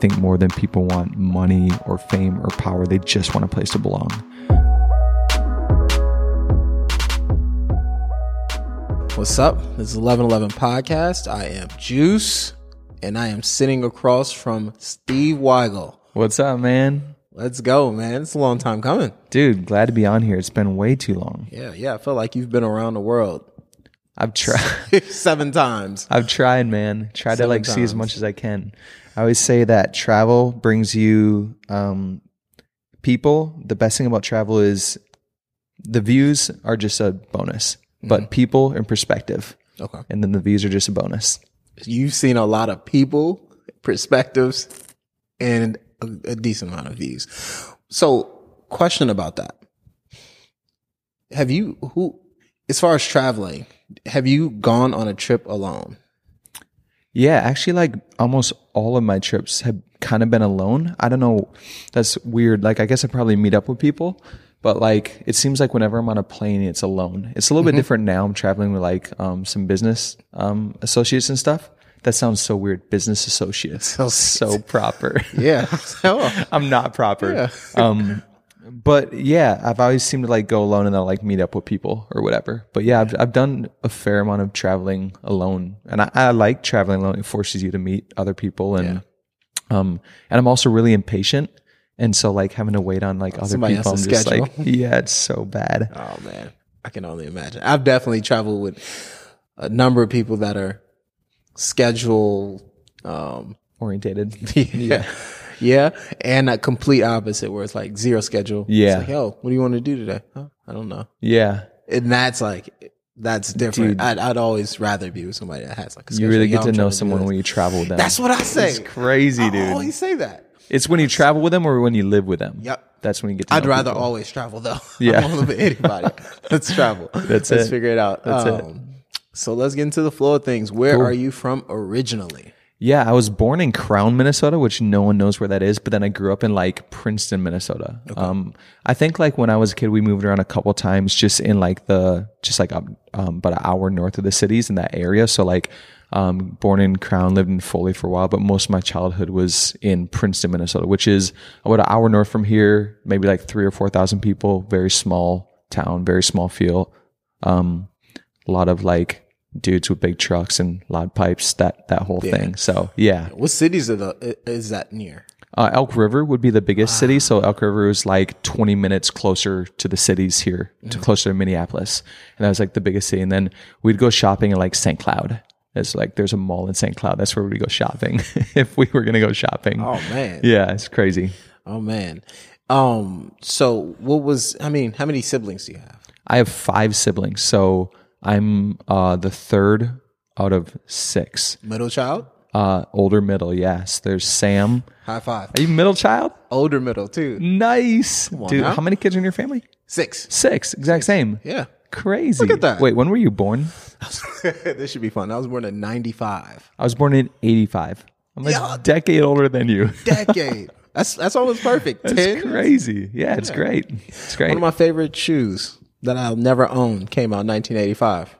Think more than people want money or fame or power, they just want a place to belong. What's up? This is 1111 Podcast. I am Juice, and I am sitting across from Steve Weigel. What's up, man? Let's go, man. It's a long time coming. Dude, glad to be on here. It's been way too long. Yeah, yeah. I feel like you've been around the world I've tried. seven times. I've tried, man. Tried to like see as much as I can. I always say that travel brings you um, people. The best thing about travel is the views are just a bonus, but people and perspective, Okay. and then the views are just a bonus. You've seen a lot of people, perspectives, and a, a decent amount of views. So, question about that. Have you, who, as far as traveling, have you gone on a trip alone? Yeah, actually, like almost all of my trips have kind of been alone. I don't know. That's weird. Like, I guess I probably meet up with people, but like, it seems like whenever I'm on a plane, it's alone. It's a little bit different now. I'm traveling with like um, some business um, associates and stuff. That sounds so weird. Business associates. so proper. Yeah. Oh, I'm not proper. Um, but yeah, I've always seemed to like go alone and then like meet up with people or whatever. But yeah, I've, I've done a fair amount of traveling alone and I, I like traveling alone. It forces you to meet other people and, um, and I'm also really impatient. And so like having to wait on like other somebody people, I'm just schedule. like, yeah, it's so bad. Oh man, I can only imagine. I've definitely traveled with a number of people that are schedule, um, Orientated. yeah, yeah, and a complete opposite where it's like zero schedule. Yeah. it's like, yo, what do you want to do today? Huh? I don't know. Yeah. And that's like that's different. Dude. I'd, I'd always rather be with somebody that has like a schedule. You really get I'm to know someone when you travel with them. That's what I say. It's crazy, I dude. always say that. It's when you travel with them or when you live with them. Yep. That's when you get to I'd rather people. always travel though. Yeah. I live with anybody. let's travel. That's let's it. figure it out. That's it. Um, So let's get into the flow of things. Where Cool. are you from originally? Yeah, I was born in Crown, Minnesota, which no one knows where that is, but then I grew up in like Princeton, Minnesota. Um, I think like when I was a kid, we moved around a couple times just in like the, just like um, um, about an hour north of the cities in that area. So like, um, born in Crown, lived in Foley for a while, but most of my childhood was in Princeton, Minnesota, which is about an hour north from here, maybe like three or 4,000 people, very small town, very small feel. Um, a lot of like dudes with big trucks and loud pipes, that, that whole thing. So yeah. What cities are the, is that near? Uh, Elk River would be the biggest city. So Elk River is like 20 minutes closer to the cities here, to closer to Minneapolis. And that was like the biggest city. And then we'd go shopping in like St. Cloud. It's like there's a mall in St. Cloud. That's where we'd go shopping if we were going to go shopping. Oh man. Yeah, it's crazy. Oh man. Um. So what was? I mean, how many siblings do you have? I have five siblings. So I'm uh, the third out of six. Middle child. Uh, older middle, yes. There's Sam. High five. Are you middle child? Older middle too. Nice. on Dude, now. how many kids are in your family? Six. Six. Exact same. Yeah. Crazy. Look at that. Wait, when were you born? this should be fun. I was born in '95. I was born in 85. I'm like a Yeah. decade older than you. Decade. that's that's almost perfect. That's Ten. crazy. Yeah, it's great. It's great. One of my favorite shoes that I'll never own came out in 1985.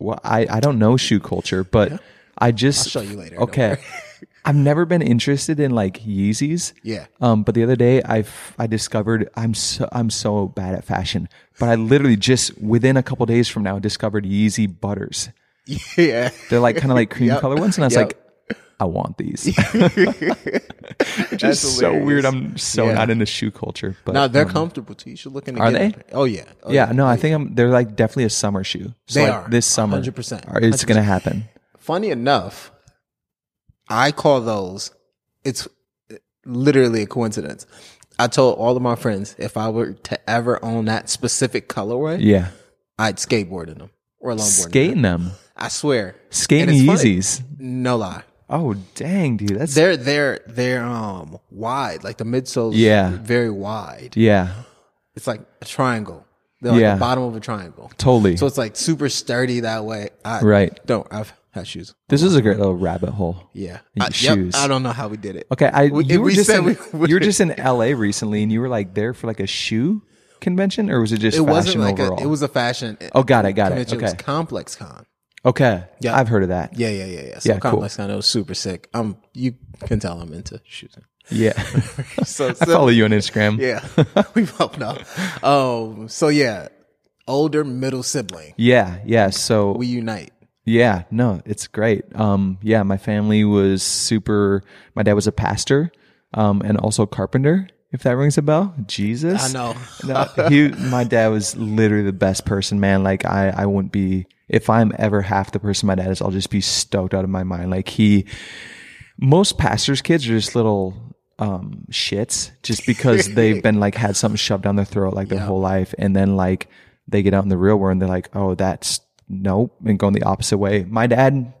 well, I, I don't know shoe culture, but I just. I'll show you later, Okay. I've never been interested in like Yeezys. Yeah. Um, but the other day I I discovered I'm so I'm so bad at fashion, but I literally just within a couple days from now discovered Yeezy butters. Yeah. They're like kind of like cream Yep. color ones, and I was Yep. like, I want these. That's Just so hilarious. weird. I'm so Yeah. not into shoe culture, but No, they're um, comfortable too. You should look into Are they? Oh yeah. Oh, yeah, no, I think I'm. They're like definitely a summer shoe. So They like are. this summer. 100%. are- It's gonna happen. Funny enough, I call those. It's literally a coincidence. I told all of my friends if I were to ever own that specific colorway, Yeah, I'd skateboard in them or longboard. in them. skating them, I swear. skating And it's funny. Yeezys. No lie. Oh dang, dude, that's They're they're they're um wide, like the midsoles. Yeah. very wide. yeah, It's like a triangle. They're like Yeah. the bottom of a triangle. totally. So it's like super sturdy that way. I Right. Don't. I've had shoes. this is a great little rabbit hole. Yeah. I, yep, shoes. I don't know how we did it. Okay, I We- you were just in, we you were just in L.A. recently, and you were like there for like a shoe convention, or was it just It fashion wasn't like overall? a. It was a fashion. Oh, got it, got it. convention. It was Okay. Complex Con. Okay. Yeah. I've heard of that. Yeah, yeah, yeah, yeah. So Yeah, cool. ComplexCon of super sick. Um, you can tell I'm into shooting. Yeah. So, I follow you on Instagram. Yeah, we've both know. Um, so yeah, older middle sibling. Yeah. Yeah. So We unite. Yeah, no, it's great. Um, yeah, my family was super. My dad was a pastor, um, and also a carpenter. If that rings a bell, Jesus. I know. no, he, my dad was literally the best person, man. Like I, I wouldn't be if I'm ever half the person my dad is. I'll just be stoked out of my mind. Like he, most pastors' kids are just little um shits, just because they've been like had something shoved down their throat like their whole life, and then like they get out in the real world and they're like, oh, that's nope, and going the opposite way. My dad,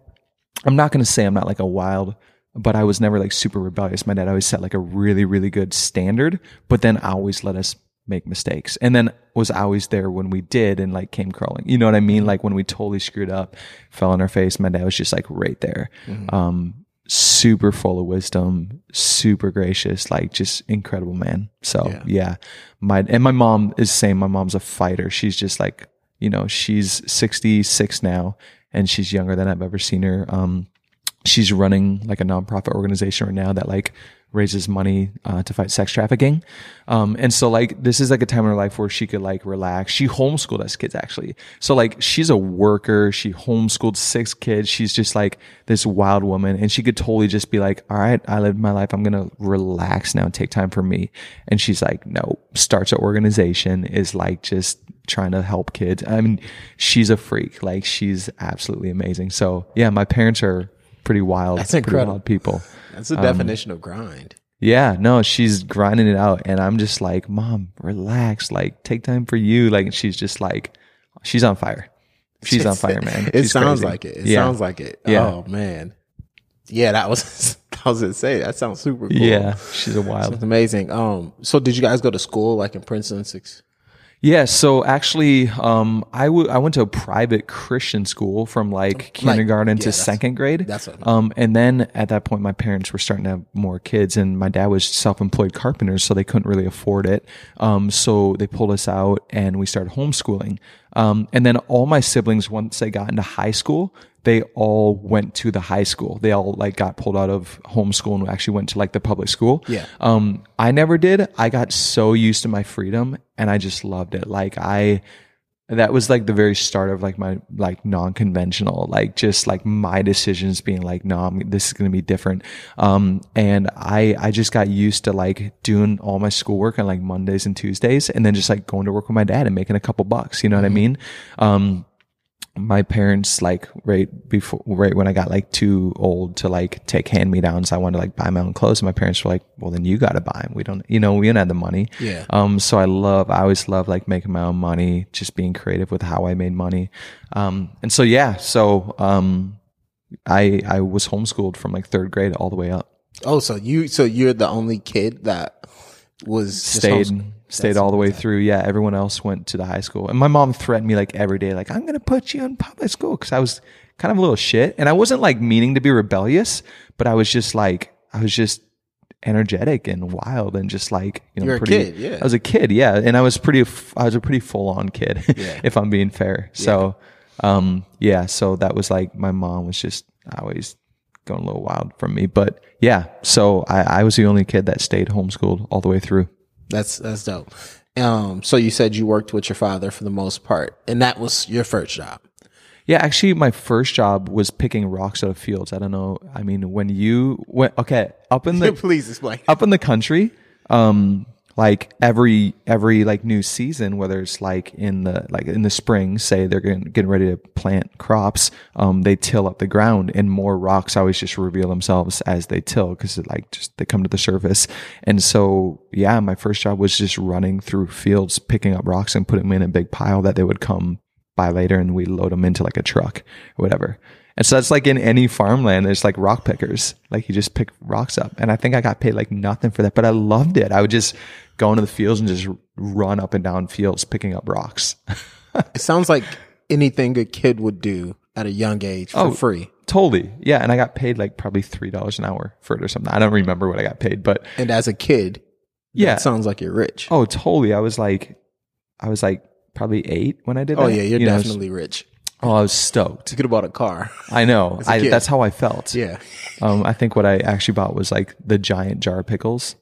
I'm not going to say I'm not like a wild, but I was never like super rebellious. My dad always set like a really, really good standard, but then always let us make mistakes and then was always there when we did and like came crawling. You know what I mean? Like when we totally screwed up, fell on our face, my dad was just like right there. Um, super full of wisdom, super gracious, like just incredible man. So Yeah. yeah. My, and my mom is same. My mom's a fighter. She's just like, you know, she's 66 now and she's younger than I've ever seen her. Um, she's running like a nonprofit organization right now that like raises money uh, to fight sex trafficking. Um, and so like this is like a time in her life where she could like relax. She homeschooled us kids actually. So like she's a worker. She homeschooled six kids. She's just like this wild woman and she could totally just be like, all right, I lived my life. I'm going to relax now and take time for me. And she's like, no, starts an organization is like just trying to help kids. I mean, she's a freak. Like she's absolutely amazing. So yeah, my parents are pretty wild. That's incredible. wild people. That's the definition of grind. Yeah, no, she's grinding it out, and I'm just like, Mom, relax, like take time for you. Like, she's just like, she's on fire. She's on fire, man. It She's sounds crazy. like it. It Yeah. sounds like it. Yeah. Oh man. Yeah, that was I was gonna say that sounds super cool. Yeah, she's a wild. It's amazing. Um, so did you guys go to school like in Princeton? Six. Yeah, so actually, um, I w- I went to a private Christian school from like kindergarten yeah, to second grade. that's what- um, and then at that point, my parents were starting to have more kids, and my dad was self-employed carpenter, so they couldn't really afford it. Um, so they pulled us out, and we started homeschooling. Um, and then all my siblings, once they got into high school, they all went to the high school. They all like got pulled out of homeschool and actually went to like the public school. Yeah. Um, I never did. I got so used to my freedom and I just loved it. Like I, that was like the very start of like my like non-conventional like just like my decisions being like no I'm, this is going to be different um and i i just got used to like doing all my schoolwork on like mondays and tuesdays and then just like going to work with my dad and making a couple bucks you know what i mean um my parents like right before right when I got like too old to like take hand me downs, I wanted to like buy my own clothes. And my parents were like, "Well, then you got to buy them. We don't, you know, we don't have the money." Yeah. Um. So I love, I always love like making my own money, just being creative with how I made money. Um. And so yeah, so um, I I was homeschooled from like third grade all the way up. Oh, so you so you're the only kid that was just stayed stayed all the way through. Yeah, everyone else went to the high school, and my mom threatened me like every day, like I'm gonna put you in public school because I was kind of a little shit, and I wasn't like meaning to be rebellious, but I was just like I was just energetic and wild and just like you know You're a pretty, kid, yeah. I was a kid, yeah, and I was pretty I was a pretty full on kid, Yeah. if I'm being fair. So, um, yeah, so that was like my mom was just always going a little wild from me, but yeah, so I, I was the only kid that stayed homeschooled all the way through. That's that's dope. Um, so you said you worked with your father for the most part, and that was your first job. Yeah, actually, my first job was picking rocks out of fields. I don't know. I mean, when you went, okay, up in the Please explain. up in the country, um, like every every like new season, whether it's like in the like in the spring, say they're getting, getting ready to plant crops, um, they till up the ground, and more rocks always just reveal themselves as they till because like just they come to the surface. And so, yeah, my first job was just running through fields, picking up rocks and putting them in a big pile that they would come by later, and we load them into like a truck or whatever. And so that's like in any farmland, there's like rock pickers. Like you just pick rocks up. And I think I got paid like nothing for that, but I loved it. I would just go into the fields and just run up and down fields picking up rocks. It sounds like anything a kid would do at a young age for Oh. free. totally. Yeah. And I got paid like probably $3 an hour for it or something. I don't remember what I got paid, but And as a kid, yeah. it sounds like you're rich. Oh, totally. I was like, I was like probably eight when I did oh, that. Oh yeah, you're You know, definitely rich. Oh, I was stoked. You could have bought a car. I know. I, kid. that's how I felt. Yeah. Um, I think what I actually bought was like the giant jar of pickles.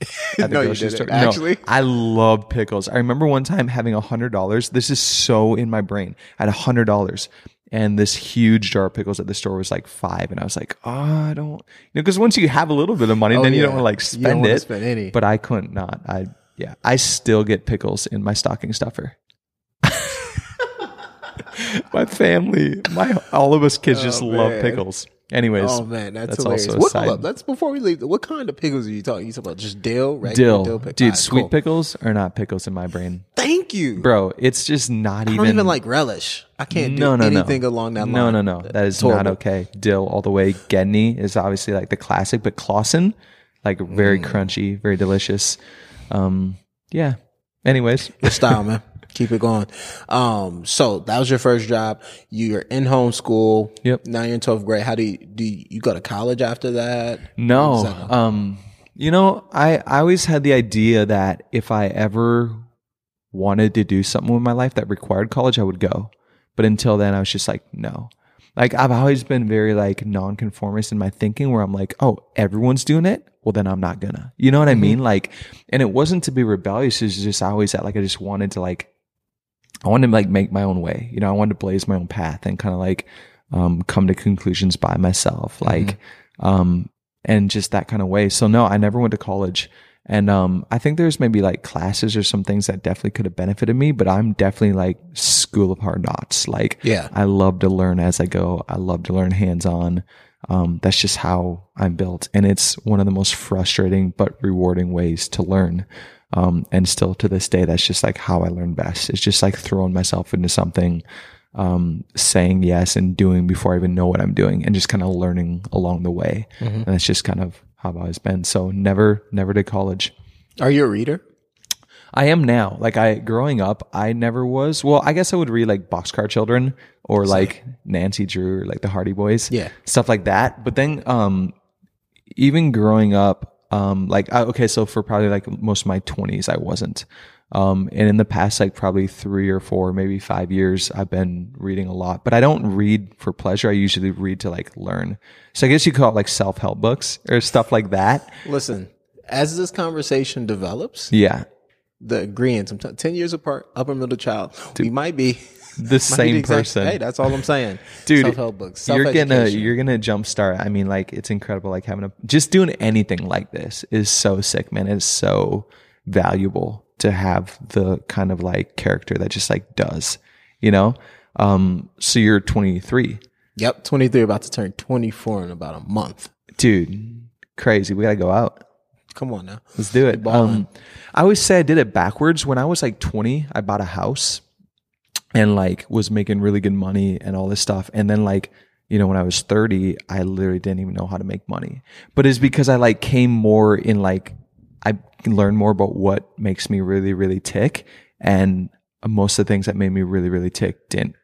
at the No, you grocery No, actually. I love pickles. I remember one time having a hundred dollars. This is so in my brain. I had a hundred dollars and this huge jar of pickles at the store was like five. And I was like, oh, I don't, you know, cause once you have a little bit of money, then you Oh, don't want to like You don't spend it. spend any. But I couldn't not. I, yeah, I still get pickles in my stocking stuffer. my family, my, all of us kids just Oh, love pickles. Anyways. Oh man, that's, That's hilarious. also a What, side- up, that's before we leave. What kind of pickles are you talking? You talking about just dill, regular dill, pickle? dude. Alright, sweet cool. pickles are not pickles in my brain, Thank you, bro. It's just not I even. don't even like relish. I can't do no, no, anything no. along that no, line. No, no, no. That is It's not okay. Dill all the way. Gedney is obviously like the classic, but Claussen, like very Mm. crunchy, very delicious. Um, yeah. Anyways, the style, man. Keep it going. Um, so that was your first job. You're in homeschool. Yep. Now you're in 12th grade. How do you, do you, you go to college after that? No. Exactly. Um, you know, I, I always had the idea that if I ever wanted to do something with my life that required college, I would go. But until then, I was just like, no. Like I've always been very like nonconformist in my thinking where I'm like, oh, everyone's doing it. Well, then I'm not gonna. You know what I mean? Like, and it wasn't to be rebellious. It's just I always had like, I just wanted to like, I wanted to like make my own way. You know, I wanted to blaze my own path and kind of like, um, come to conclusions by myself. Like, um, and just that kind of way. So no, I never went to college. And um, I think there's maybe like classes or some things that definitely could have benefited me, but I'm definitely like school of hard knocks. Like, Yeah. I love to learn as I go. I love to learn hands on. Um, that's just how I'm built. And it's one of the most frustrating but rewarding ways to learn. Um, and still to this day, that's just like how I learn best. It's just like throwing myself into something, um, saying yes and doing before I even know what I'm doing and just kind of learning along the way. And that's just kind of how I've always been. So never, never did college. Are you a reader? I am now. Like I growing up, I never was. Well, I guess I would read like Boxcar Children or like Nancy Drew or like the Hardy Boys. Yeah. Stuff like that. But then um even growing up, um like I, okay, so for probably like most of my 20s I wasn't. Um and in the past like probably 3 or 4, maybe 5 years I've been reading a lot. But I don't read for pleasure. I usually read to like learn. So I guess you call it like self-help books or stuff like that. Listen, as this conversation develops, Yeah. the agreeing, sometimes 10 years apart, upper middle child, we might be The same exact- person. Hey, that's all I'm saying. Dude, Self-help books. you're gonna you're gonna jumpstart. I mean, like it's incredible. Like having a just doing anything like this is so sick, man. It's so valuable to have the kind of like character that just like does, you know. Um, so you're 23, Yep, 23, about to turn 24 in about a month. dude. Crazy. We gotta go out. Come on now. Let's do it. Um, I always say I did it backwards. When I was like 20, I bought a house and like was making really good money and all this stuff. And then like, you know, when I was 30, I literally didn't even know how to make money. But it's because I like came more in like, I learned more about what makes me really, really tick. And most of the things that made me really, really tick didn't,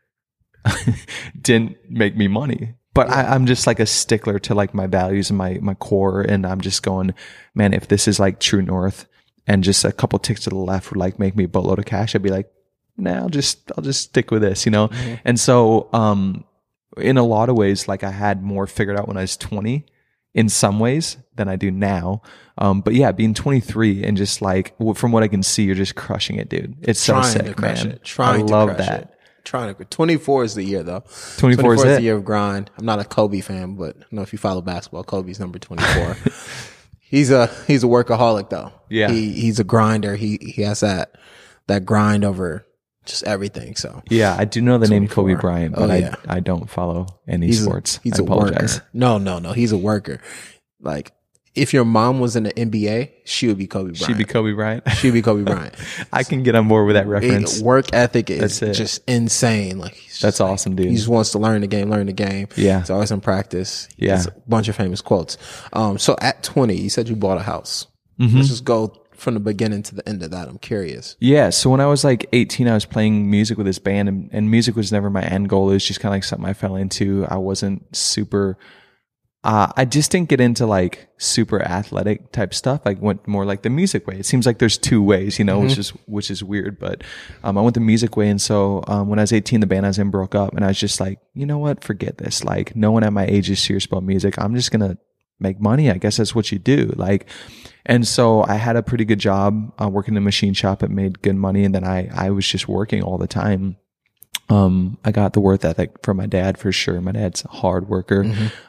didn't make me money. But I, I'm just like a stickler to like my values and my, my core. And I'm just going, man, if this is like true north and just a couple ticks to the left would like make me a boatload of cash, I'd be like, nah, I'll just, I'll just stick with this, you know? And so, um, in a lot of ways, like I had more figured out when I was 20 in some ways than I do now. Um, but yeah, being 23 and just like, from what I can see, you're just crushing it, dude. It's so Trying sick, to crush man. it. Trying I to love crush that. it. Trying to. 24 is the year though. 24 is the it. year of grind. I'm not a Kobe fan, but I know if you follow basketball. Kobe's number 24. he's a he's a workaholic though. Yeah. He he's a grinder. He he has that that grind over just everything. So Yeah, I do know the name Kobe Bryant, but Oh, yeah. I, I don't follow any he's sports. A, he's I a apologize. worker. No, no, no. He's a worker. Like if your mom was in the NBA, she would be Kobe Bryant. She'd be Kobe Bryant. She'd be Kobe Bryant. I can get on board with that reference. It- work ethic is it. just insane. Like That's like- awesome, dude. He just wants to learn the game, learn the game. Yeah. He's always in practice. He Yeah. a bunch of famous quotes. Um, so at 20, you said you bought a house. Mm-hmm. Let's just go from the beginning to the end of that. I'm curious. Yeah. So when I was like 18, I was playing music with this band and, and music was never my end goal. It was just kind of like something I fell into. I wasn't super uh, I just didn't get into like super athletic type stuff. I went more like the music way. It seems like there's two ways, you know, which is which is weird. But um, I went the music way, and so um, when I was 18, the band I was in broke up, and I was just like, you know what, forget this. Like, no one at my age is serious about music. I'm just gonna make money. I guess that's what you do. Like, and so I had a pretty good job uh, working in a machine shop. It made good money, and then I I was just working all the time um, I got the worth ethic from my dad for sure. My dad's a hard worker.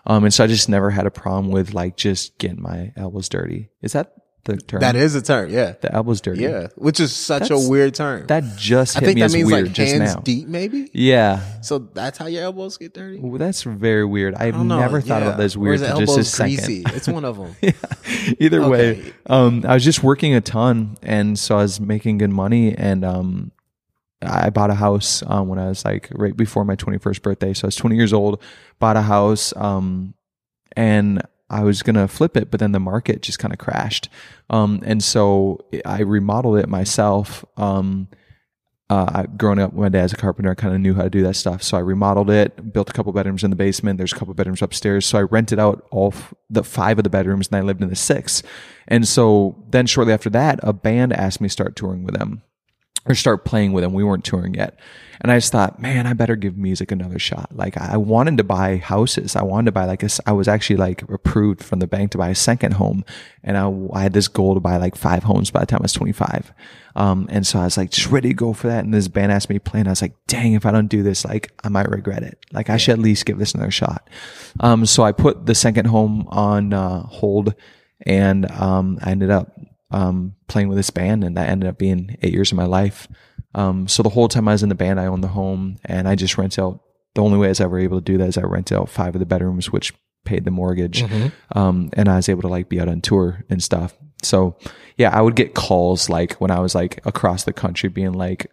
Um, and so I just never had a problem with like just getting my elbows dirty. Is that the term? That is a term. Yeah. the elbows dirty. Yeah. Which is such That's- a weird term. That just I hit think me that as means weird like just hands now. deep, maybe. Yeah. So that's how your elbows get dirty. Well, that's very weird. I've I don't know. never thought Yeah. about that as Or weird is the just a elbows second. greasy? It's one of them. Either way, Okay. um, I was just working a ton, and so I was making good money, and um, I bought a house um, when I was like right before my 21st birthday. So I was 20 years old, bought a house, um, and I was gonna flip it, but then the market just kind of crashed, um, and so I remodeled it myself. Um, uh, growing up, my dad's a carpenter. I kind of knew how to do that stuff. So I remodeled it, built a couple bedrooms in the basement. There's a couple bedrooms upstairs. So I rented out all f- the five of the bedrooms and I lived in the six. And so then shortly after that, a band asked me to start touring with them or start playing with them. We weren't touring yet. And I just thought, man, I better give music another shot. Like I wanted to buy houses. I wanted to buy like a, I was actually like approved from the bank to buy a second home. And I, I had this goal to buy like five homes by the time I was 25. Um, and so I was like, just ready to go for that. And this band asked me to play and I was like, dang, if I don't do this, like I might regret it. Like I should at least give this another shot. Um, so I put the second home on, uh, hold and, um, I ended up, um, playing with this band and that ended up being eight years of my life. Um, so the whole time I was in the band, I owned the home and I just rent out. The only way I was ever able to do that is I rented out five of the bedrooms, which paid the mortgage. Um, and I was able to like be out on tour and stuff. So yeah, I would get calls like when I was like across the country being like,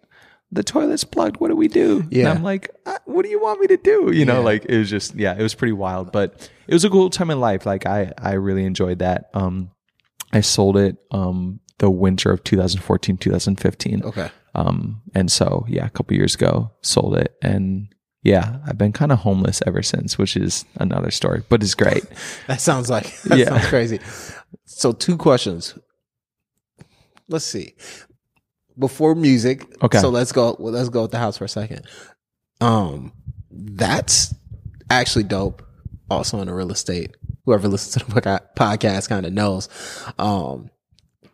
the toilet's plugged. What do we do? And Yeah. I'm like, "Uh, what do you want me to do? You know, Yeah. like it was just, yeah, it was pretty wild, but it was a cool time in life. Like I, I really enjoyed that. Um, I sold it, um, the winter of 2014, 2015. Okay. Um, and so yeah, a couple years ago, sold it, and yeah, I've been kind of homeless ever since, which is another story, but it's great. That sounds like that Yeah. sounds crazy. So two questions. Let's see. Before music, Okay. So let's go. Well, let's go with the house for a second. Um, that's actually dope. Also in the real estate. Whoever listens to the podcast kind of knows. Um,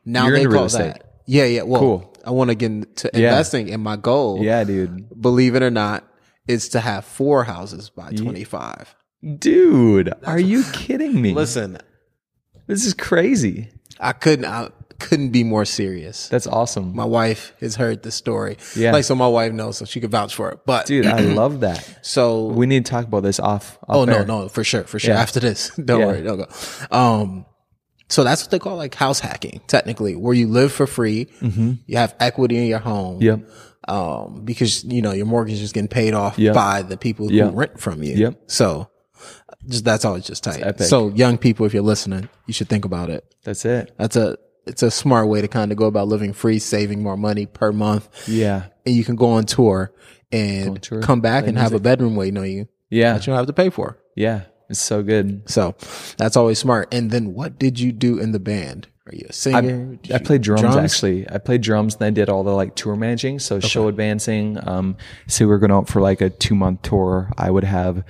now You're they call that. Yeah, yeah. Well, Cool. I want to get into Yeah. investing, and my goal, Yeah, dude, believe it or not, is to have four houses by twenty five. dude, are you kidding me? Listen, this is crazy. I couldn't. I couldn't be more serious. That's awesome, my wife has heard the story. Yeah. Like, so my wife knows, so she could vouch for it. But, dude. I love that. so, We need to talk about this off. off oh, no, air. no, for sure, for sure. Yeah. After this, don't Yeah. worry, don't go. Um, so that's what they call like house hacking, technically, where you live for free. You have equity in your home. Mm-hmm. Yep. Um, because, you know, your mortgage is getting paid off Yep. by the people who Yep. rent from you. Yep. So, just that's always just tight. So, young people, if you're listening, you should think about it. That's it. That's a, it's a smart way to kind of go about living free, saving more money per month. Yeah. and you can go on tour and on tour, come back and have a bedroom waiting on you Yeah. that you don't have to pay for. Yeah. It's so good. So that's always smart. And then what did you do in the band? Are you a singer? Did I played drums, actually. I played drums and I did all the like tour managing. So show advancing. Um, say we were going out for like a two month tour. I would have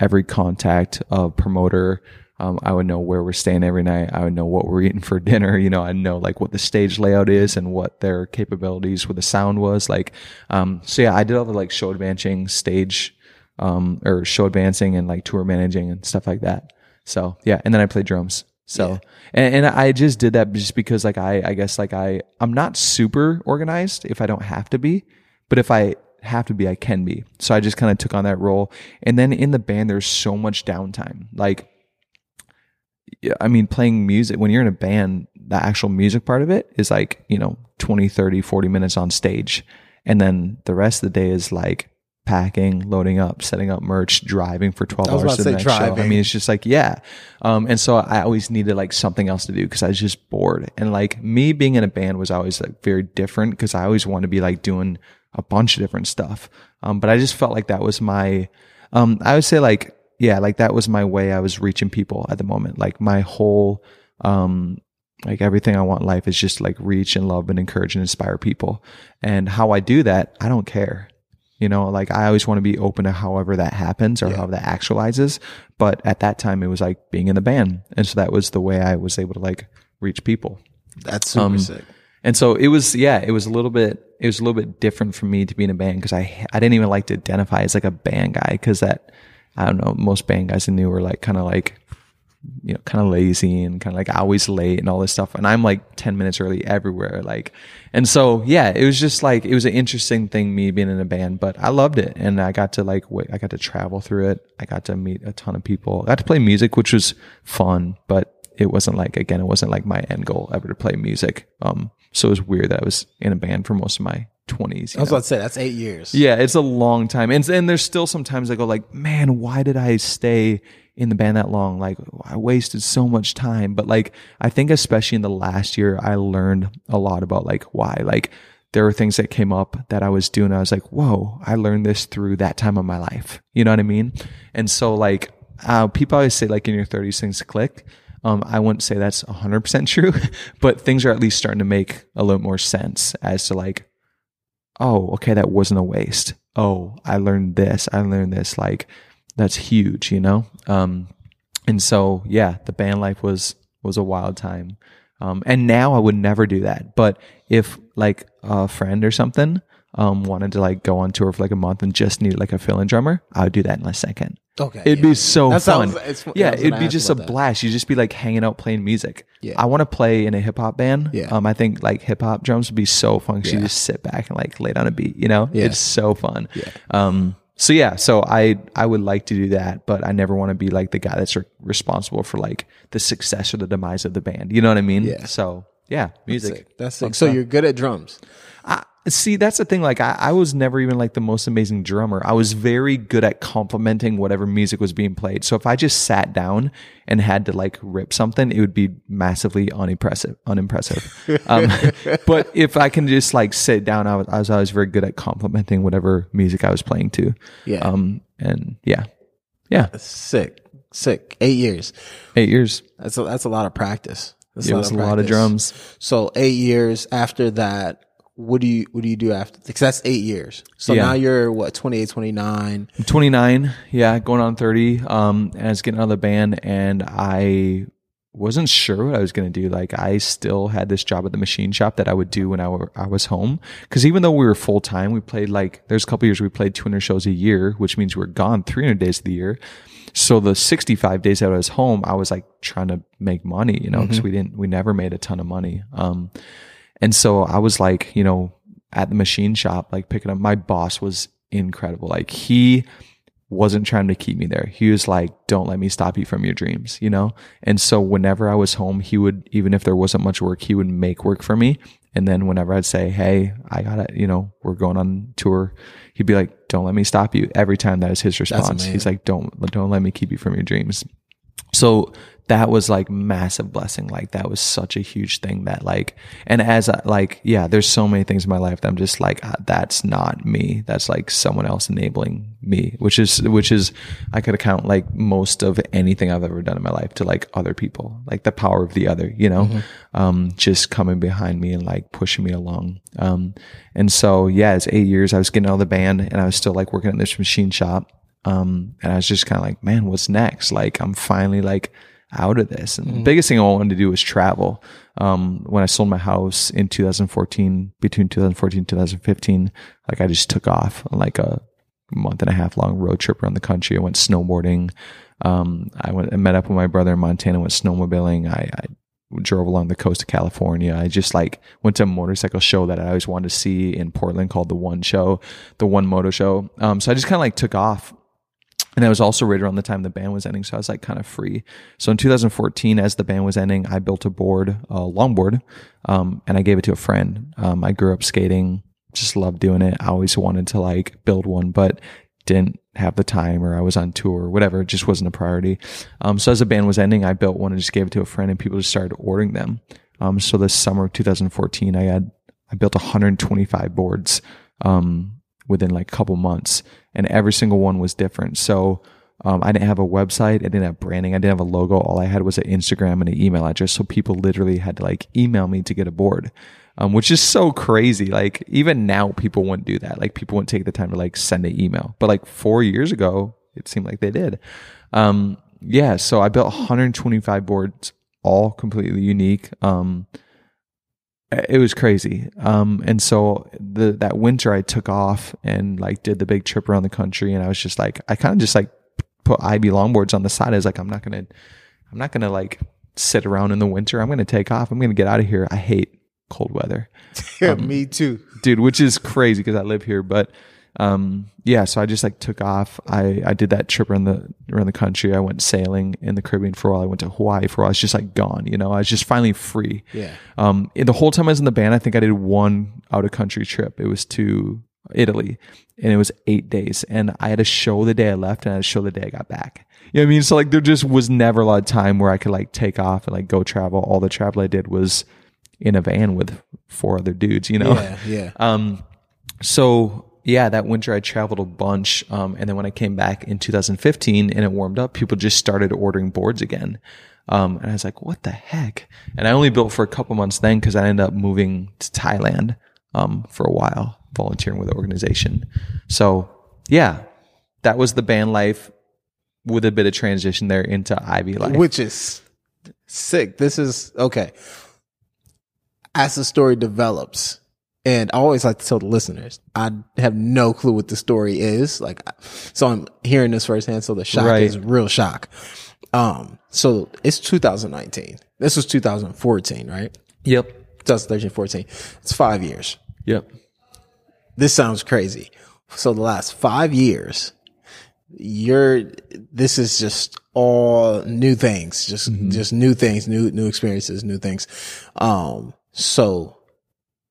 every contact of promoter. Um, I would know where we're staying every night. I would know what we're eating for dinner. You know, I know like what the stage layout is and what their capabilities with the sound was like. Um, so yeah, I did all the like show advancing stage, um, or show advancing and like tour managing and stuff like that. So yeah. And then I played drums. So, and, and I just did that just because like I, I guess like I, I'm not super organized if I don't have to be, but if I have to be, I can be. So I just kind of took on that role. And then in the band, there's so much downtime. Like, yeah, I mean, playing music, when you're in a band, the actual music part of it is like, you know, 20, 30, 40 minutes on stage. And then the rest of the day is like packing, loading up, setting up merch, driving for 12 I was hours about to the next show. I mean, it's just like, yeah. Um, and so I always needed like something else to do because I was just bored. And like me being in a band was always like very different because I always wanted to be like doing a bunch of different stuff. Um, but I just felt like that was my, um, I would say like yeah, like that was my way I was reaching people at the moment. Like my whole, um, like everything I want in life is just like reach and love and encourage and inspire people. And how I do that, I don't care. You know, like I always want to be open to however that happens or Yeah. how that actualizes. But at that time, it was like being in the band. And so that was the way I was able to like reach people. That's super Um, sick. And so it was, yeah, it was a little bit, it was a little bit different for me to be in a band because I, I didn't even like to identify as like a band guy because that, I don't know, most band guys I knew were like kind of like, you know, kind of lazy and kind of like always late and all this stuff. And I'm like 10 minutes early everywhere. Like, and so, yeah, it was just like, it was an interesting thing, me being in a band, but I loved it. And I got to like, wait, I got to travel through it. I got to meet a ton of people. I got to play music, which was fun, but it wasn't like, again, it wasn't like my end goal ever to play music. Um, so it was weird that I was in a band for most of my 20s. you I was know? about to say that's eight years. Yeah, it's a long time. And and there's still sometimes I go like, man, why did I stay in the band that long? Like I wasted so much time. But like I think especially in the last year I learned a lot about like why. Like there were things that came up that I was doing. I was like, whoa, I learned this through that time of my life. You know what I mean? And so like uh, people always say like in your 30s things click. Um, I wouldn't say that's 100% true, but things are at least starting to make a little more sense as to like, oh, okay, that wasn't a waste. Oh, I learned this. I learned this. Like, that's huge, you know? Um, and so, yeah, the band life was, was a wild time. Um, and now I would never do that. But if like a friend or something, um, wanted to like go on tour for like a month and just needed like a fill-in drummer, I would do that in a second. Okay. It'd yeah. be so That fun. sounds- yeah, it'd be just a that. blast. You'd just be like hanging out playing music. Yeah. I want to play in a hip hop band. Yeah. Um, I think like hip hop drums would be so fun Yeah. you just sit back and like lay down a beat. You know, Yeah. it's so fun. Yeah. Um. So yeah, so I I would like to do that, but I never want to be like the guy that's re- responsible for like the success or the demise of the band. You know what I mean? Yeah. So yeah, music. Sick. That's sick. So you're good at drums. See, that's the thing. Like, I, I was never even like the most amazing drummer. I was very good at complimenting whatever music was being played. So if I just sat down and had to like rip something, it would be massively unimpressive. Unimpressive. um, but if I can just like sit down, I was, I was always very good at complimenting whatever music I was playing to. Yeah. Um, and yeah, yeah, Sick. Sick. Eight years. eight years. That's a, that's a lot of practice. That's It was a lot of drums. So eight years after that, what do you what do you do after? Because that's eight years. So Yeah. now you're what 28, 29. I'm 29. Yeah, going on 30. Um, and I was getting out of the band, and I wasn't sure what I was going to do. Like, I still had this job at the machine shop that I would do when I, were, I was home. Because even though we were full time, we played like there's a couple years we played 200 shows a year, which means we're gone 300 days of the year. So the 65 days that I was home, I was like trying to make money, you know, because we didn't, we never made a ton of money. Um, and so I was like, you know, at the machine shop, like picking up, my boss was incredible. Like he wasn't trying to keep me there. He was like, don't let me stop you from your dreams, you know? And so whenever I was home, he would, even if there wasn't much work, he would make work for me. And then whenever I'd say, Hey, I gotta, you know, we're going on tour, he'd be like, don't let me stop you. Every time that is his response. He's like, don't, don't let me keep you from your dreams. So that was like massive blessing. Like that was such a huge thing that like, and as I like, yeah, there's so many things in my life that I'm just like, ah, that's not me. That's like someone else enabling me, which is, which is, I could account like most of anything I've ever done in my life to like other people, like the power of the other, you know, um, just coming behind me and like pushing me along. Um, and so yeah, it's eight years. I was getting out of the band and I was still like working at this machine shop. Um, and I was just kind of like, man, what's next? Like, I'm finally like out of this. And the biggest thing I wanted to do was travel. Um, when I sold my house in 2014, between 2014 and 2015, like I just took off on like a month and a half long road trip around the country. I went snowboarding. Um, I went and met up with my brother in Montana, went snowmobiling. I, I drove along the coast of California. I just like went to a motorcycle show that I always wanted to see in Portland called the One Show, the One Moto Show. Um, so I just kind of like took off and that was also right around the time the band was ending. So I was like kind of free. So in 2014, as the band was ending, I built a board, a longboard, um, and I gave it to a friend. Um, I grew up skating, just loved doing it. I always wanted to like build one, but didn't have the time or I was on tour or whatever. It just wasn't a priority. Um, so as the band was ending, I built one and just gave it to a friend and people just started ordering them. Um, so this summer of 2014, I had, I built 125 boards, um, within like a couple months and every single one was different. So Um, I didn't have a website. I didn't have branding. I didn't have a logo. All I had was an Instagram and an email address. So people literally had to like email me to get a board, um, which is so crazy. Like even now, people wouldn't do that. Like people wouldn't take the time to like send an email. But like four years ago, it seemed like they did. Um, yeah. So I built 125 boards, all completely unique. Um, it was crazy. Um, and so the that winter I took off and like did the big trip around the country, and I was just like, I kind of just like put Ivy longboards on the side. I was like, I'm not gonna, I'm not gonna like sit around in the winter. I'm gonna take off. I'm gonna get out of here. I hate cold weather. Yeah, me too. dude, which is crazy because I live here. But um, yeah, so I just like took off. I I did that trip around the around the country. I went sailing in the Caribbean for a while. I went to Hawaii for a while. I was just like gone. You know, I was just finally free. Yeah. Um, the whole time I was in the band, I think I did one out of country trip. It was to Italy, and it was eight days. And I had a show the day I left, and I had a show the day I got back. You know what I mean? So like, there just was never a lot of time where I could like take off and like go travel. All the travel I did was in a van with four other dudes. You know? Yeah. Yeah. Um, so yeah, that winter I traveled a bunch. Um, and then when I came back in 2015 and it warmed up, people just started ordering boards again. Um, and I was like, what the heck? And I only built for a couple months then because I ended up moving to Thailand, um, for a while, volunteering with the organization. So yeah, that was the band life with a bit of transition there into Ivy life. Which is sick. This is okay. As the story develops, and I always like to tell the listeners, I have no clue what the story is. Like, so I'm hearing this firsthand. So the shock Right. is real shock. Um, so it's 2019. This was 2014, right? yep. 2013, 14. It's five years. Yep. This sounds crazy. So the last five years, you're, this is just all new things, just, just new things, new, new experiences, new things. Um, so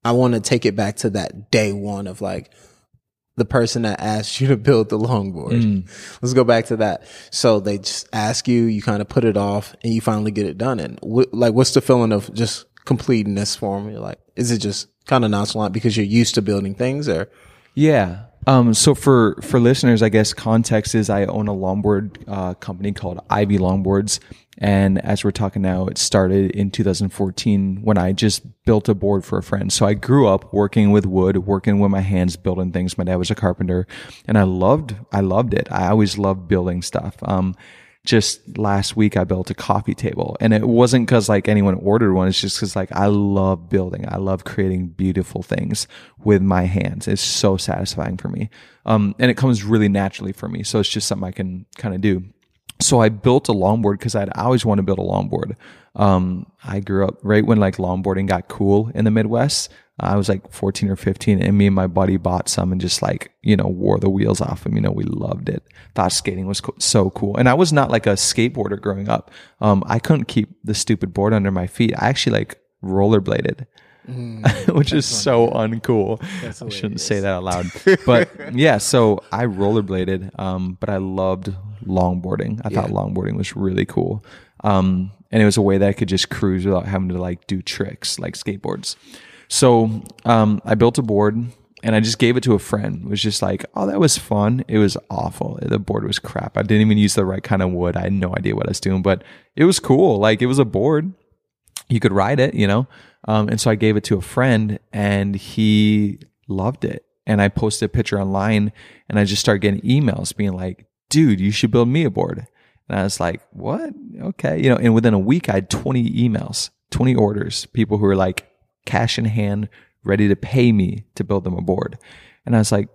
I want to take it back to that day one of like the person that asked you to build the longboard. Mm. Let's go back to that. So they just ask you, you kind of put it off and you finally get it done. And wh- like, what's the feeling of just completing this form? You're like, is it just kind of nonchalant because you're used to building things or? Yeah. Um, so for for listeners, I guess context is I own a longboard uh, company called Ivy Longboards, and as we're talking now, it started in 2014 when I just built a board for a friend. So I grew up working with wood, working with my hands, building things. My dad was a carpenter, and I loved I loved it. I always loved building stuff. Um, just last week I built a coffee table and it wasn't cause like anyone ordered one. It's just cause like I love building. I love creating beautiful things with my hands. It's so satisfying for me. Um, and it comes really naturally for me. So it's just something I can kind of do. So I built a longboard because I'd always want to build a longboard. Um, I grew up right when like longboarding got cool in the Midwest. I was like 14 or 15 and me and my buddy bought some and just like, you know, wore the wheels off them. You know, we loved it. Thought skating was co- so cool. And I was not like a skateboarder growing up. Um, I couldn't keep the stupid board under my feet. I actually like rollerbladed. which is so uncool. I shouldn't say that out loud. But yeah, so I rollerbladed, um, but I loved longboarding. I thought longboarding was really cool. Um, and it was a way that I could just cruise without having to like do tricks like skateboards. So um, I built a board and I just gave it to a friend. It was just like, oh, that was fun. It was awful. The board was crap. I didn't even use the right kind of wood. I had no idea what I was doing, but it was cool. Like it was a board you could ride it, you know? Um, and so I gave it to a friend and he loved it. And I posted a picture online and I just started getting emails being like, dude, you should build me a board. And I was like, what? Okay. You know, and within a week I had 20 emails, 20 orders, people who were like cash in hand, ready to pay me to build them a board. And I was like,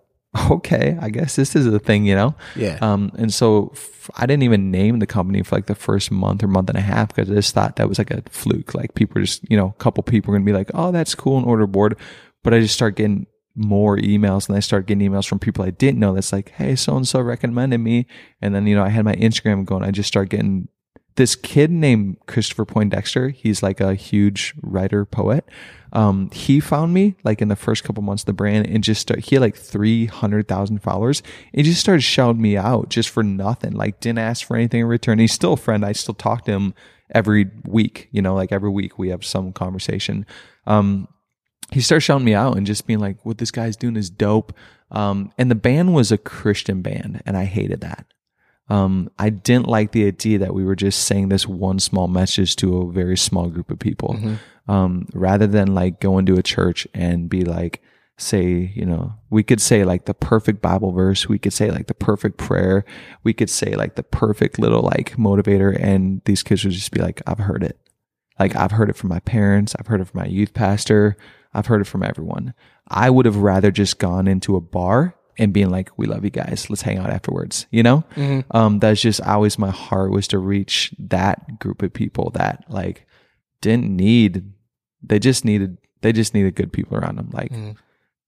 okay, I guess this is a thing, you know? Yeah. Um, and so f- I didn't even name the company for like the first month or month and a half because I just thought that was like a fluke. Like people just, you know, a couple people are going to be like, oh, that's cool and order board. But I just started getting more emails and I started getting emails from people I didn't know that's like, hey, so and so recommended me. And then, you know, I had my Instagram going. I just started getting this kid named Christopher Poindexter. He's like a huge writer poet. Um, he found me like in the first couple months of the brand and just start, he had like 300,000 followers and just started shouting me out just for nothing. Like didn't ask for anything in return. He's still a friend. I still talk to him every week, you know, like every week we have some conversation. Um, he started shouting me out and just being like, what this guy's doing is dope. Um, and the band was a Christian band and I hated that. Um, I didn't like the idea that we were just saying this one small message to a very small group of people. Um, rather than like going into a church and be like, say, you know, we could say like the perfect Bible verse. We could say like the perfect prayer. We could say like the perfect little like motivator. And these kids would just be like, I've heard it. Like I've heard it from my parents. I've heard it from my youth pastor. I've heard it from everyone. I would have rather just gone into a bar and being like, we love you guys. Let's hang out afterwards. You know? Um, that's just always my heart was to reach that group of people that like didn't need, they just needed, they just needed good people around them. Like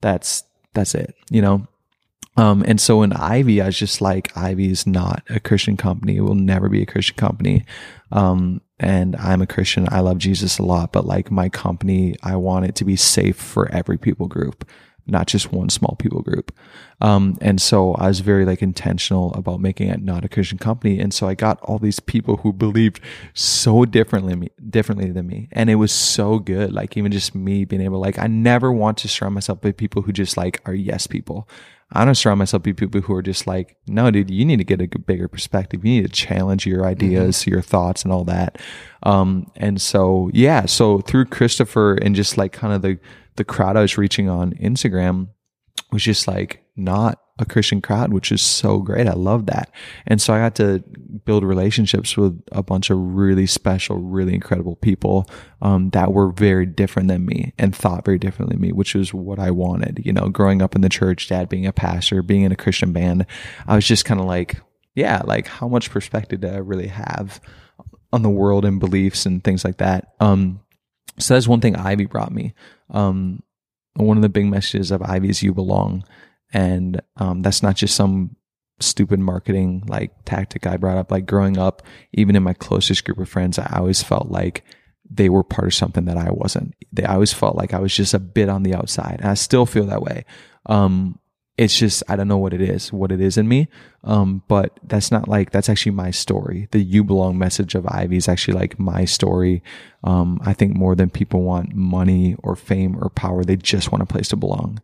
that's, that's it, you know? Um, and so in Ivy, I was just like, Ivy is not a Christian company. It will never be a Christian company. Um, and I'm a Christian. I love Jesus a lot, but like my company, I want it to be safe for every people group, not just one small people group. Um, and so I was very like intentional about making it not a Christian company. And so I got all these people who believed so differently, me, differently than me. And it was so good. Like even just me being able, like, I never want to surround myself with people who just like are yes people. I don't surround myself with people who are just like, no, dude, you need to get a bigger perspective. You need to challenge your ideas, your thoughts and all that. Um, and so, yeah, so through Christopher and just like kind of the, the crowd I was reaching on Instagram was just like not a Christian crowd, which is so great. I love that. And so I got to build relationships with a bunch of really special, really incredible people um, that were very different than me and thought very differently than me, which is what I wanted. You know, growing up in the church, dad being a pastor, being in a Christian band, I was just kind of like, yeah, like how much perspective do I really have on the world and beliefs and things like that? Um, so that's one thing Ivy brought me. Um, one of the big messages of Ivy is you belong. And um, that's not just some stupid marketing like tactic I brought up. Like growing up, even in my closest group of friends, I always felt like they were part of something that I wasn't. They I always felt like I was just a bit on the outside. And I still feel that way. Um, it's just I don't know what it is, what it is in me. Um, but that's not like that's actually my story. The "you belong" message of Ivy is actually like my story. Um, I think more than people want money or fame or power, they just want a place to belong.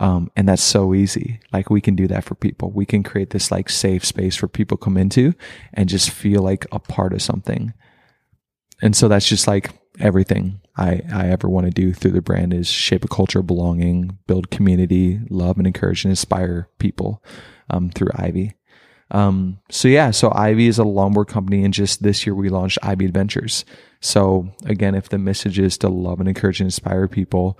Um, and that's so easy. Like we can do that for people. We can create this like safe space for people come into and just feel like a part of something. And so that's just like everything I, I ever want to do through the brand is shape a culture of belonging, build community, love and encourage and inspire people um, through Ivy. Um, so yeah, so Ivy is a longboard company, and just this year we launched Ivy Adventures. So again, if the message is to love and encourage and inspire people,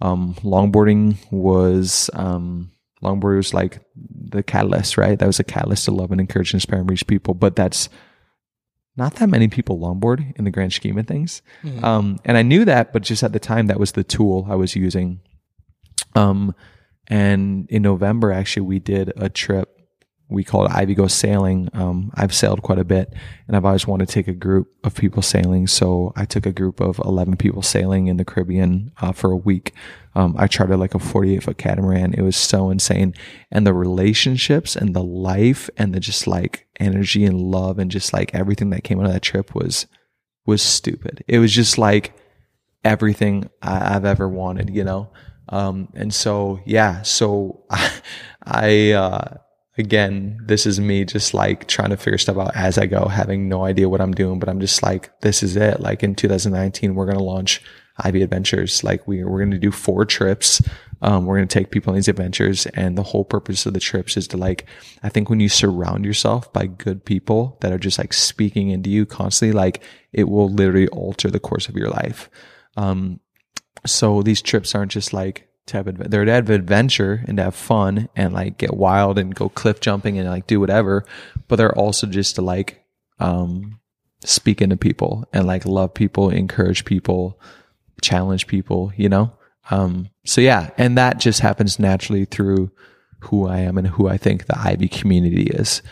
um, longboarding was um, longboard was like the catalyst, right? That was a catalyst to love and encourage and inspire and reach people. But that's not that many people longboard in the grand scheme of things. Um, and I knew that, but just at the time, that was the tool I was using. Um, and in November, actually, we did a trip. We called Ivy Go Sailing. Um, I've sailed quite a bit, and I've always wanted to take a group of people sailing. So I took a group of 11 people sailing in the Caribbean uh, for a week. Um, I chartered like a 48 foot catamaran. It was so insane. And the relationships and the life and the just like energy and love and just like everything that came out of that trip was, was stupid. It was just like everything I, I've ever wanted, you know? Um, and so, yeah, so I, I, uh, again, this is me just like trying to figure stuff out as I go, having no idea what I'm doing, but I'm just like, this is it. Like in 2019, we're going to launch Ivy Adventures. Like we, we're going to do four trips. Um, we're going to take people on these adventures. And the whole purpose of the trips is to like, I think when you surround yourself by good people that are just like speaking into you constantly, like it will literally alter the course of your life. Um, so these trips aren't just like have adve- they're to have adventure and to have fun and like get wild and go cliff jumping and like do whatever but they're also just to like um speak into people and like love people encourage people challenge people you know? Um so yeah and that just happens naturally through who i am and who i think the ivy community is.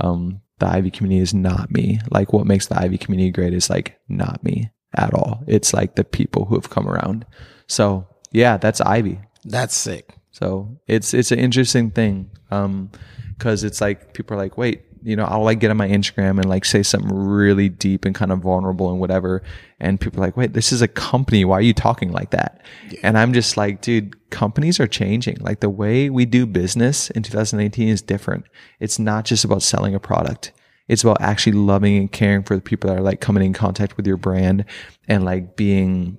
Um the ivy community is not me. Like what makes the ivy community great is like not me at all. It's like the people who have come around. So yeah that's ivy That's sick. so it's it's an interesting thing, um, because it's like people are like, wait, you know, I'll like get on my Instagram and like say something really deep and kind of vulnerable and whatever. And people are like, wait, this is a company. Why are you talking like that? And I'm just like, dude, companies are changing. Like the way we do business in 2018 is different. It's not just about selling a product. It's about actually loving and caring for the people that are like coming in contact with your brand and like being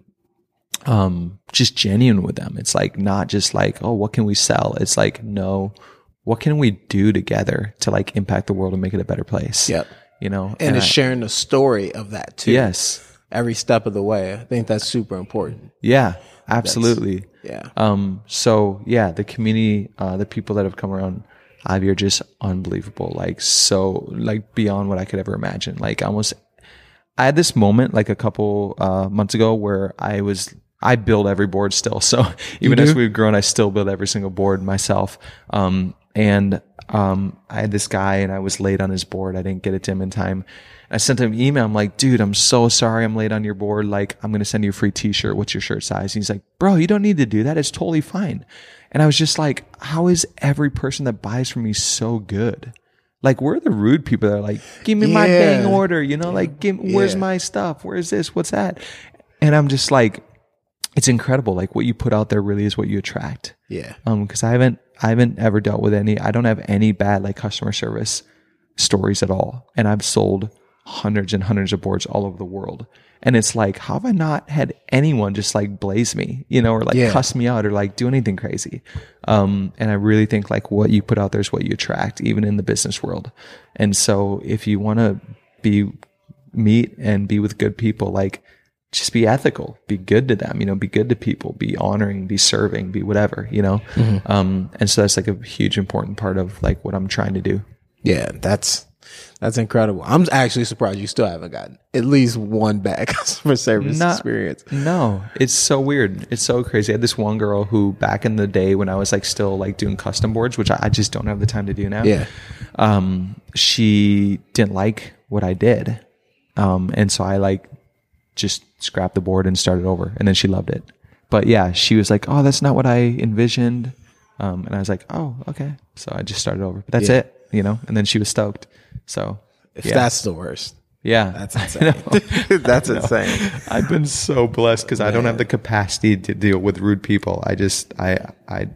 um just genuine with them. It's like not just like, oh, what can we sell? It's like, no, what can we do together to like impact the world and make it a better place? Yep. You know, And, it's I- sharing the story of that too. yes, Every step of the way. I think that's super important. yeah, absolutely. Yeah. Um, so yeah, the community, uh, the people that have come around Ivy are just unbelievable. Like so, like beyond what I could ever imagine. Like almost, I had this moment like a couple uh, months ago where I was. I build every board still. So even as we've grown, I still build every single board myself. Um, and um, I had this guy and I was late on his board. I didn't get it to him in time. I sent him an email. I'm like, dude, I'm so sorry I'm late on your board. Like, I'm going to send you a free t-shirt. What's your shirt size? And he's like, bro, you don't need to do that. It's totally fine. And I was just like, how is every person that buys from me so good? Like, we're the rude people that are like, give me my Yeah. dang order. You know, like, give, where's Yeah. my stuff? Where's this? What's that? And I'm just like, it's incredible. Like what you put out there really is what you attract. Yeah. Um, because I haven't, I haven't ever dealt with any. I don't have any bad like customer service stories at all, and I've sold hundreds and hundreds of boards all over the world. And it's like, how have I not had anyone just like blaze me, you know, or like Yeah. cuss me out or like do anything crazy? Um, and I really think like what you put out there is what you attract, even in the business world. And so if you want to be meet and be with good people, like just be ethical, be good to them, you know, be good to people, be honoring, be serving, be whatever, you know? Um, and so that's like a huge important part of like what I'm trying to do. Yeah. That's, that's incredible. I'm actually surprised you still haven't gotten at least one bad customer service Not- experience. No, it's so weird. It's so crazy. I had this one girl who back in the day when I was like still like doing custom boards, which I, I just don't have the time to do now. Yeah. Um, she didn't like what I did. Um, and so I like just scrapped the board and started over and then she loved it. But yeah, she was like, Oh, that's not what I envisioned. Um, and I was like, Oh, okay. So I just started over, but that's Yeah. it, you know? And then she was stoked. So If yeah. that's the worst, yeah, that's insane. that's insane. I've been so blessed because I don't have the capacity to deal with rude people. I just, I, I,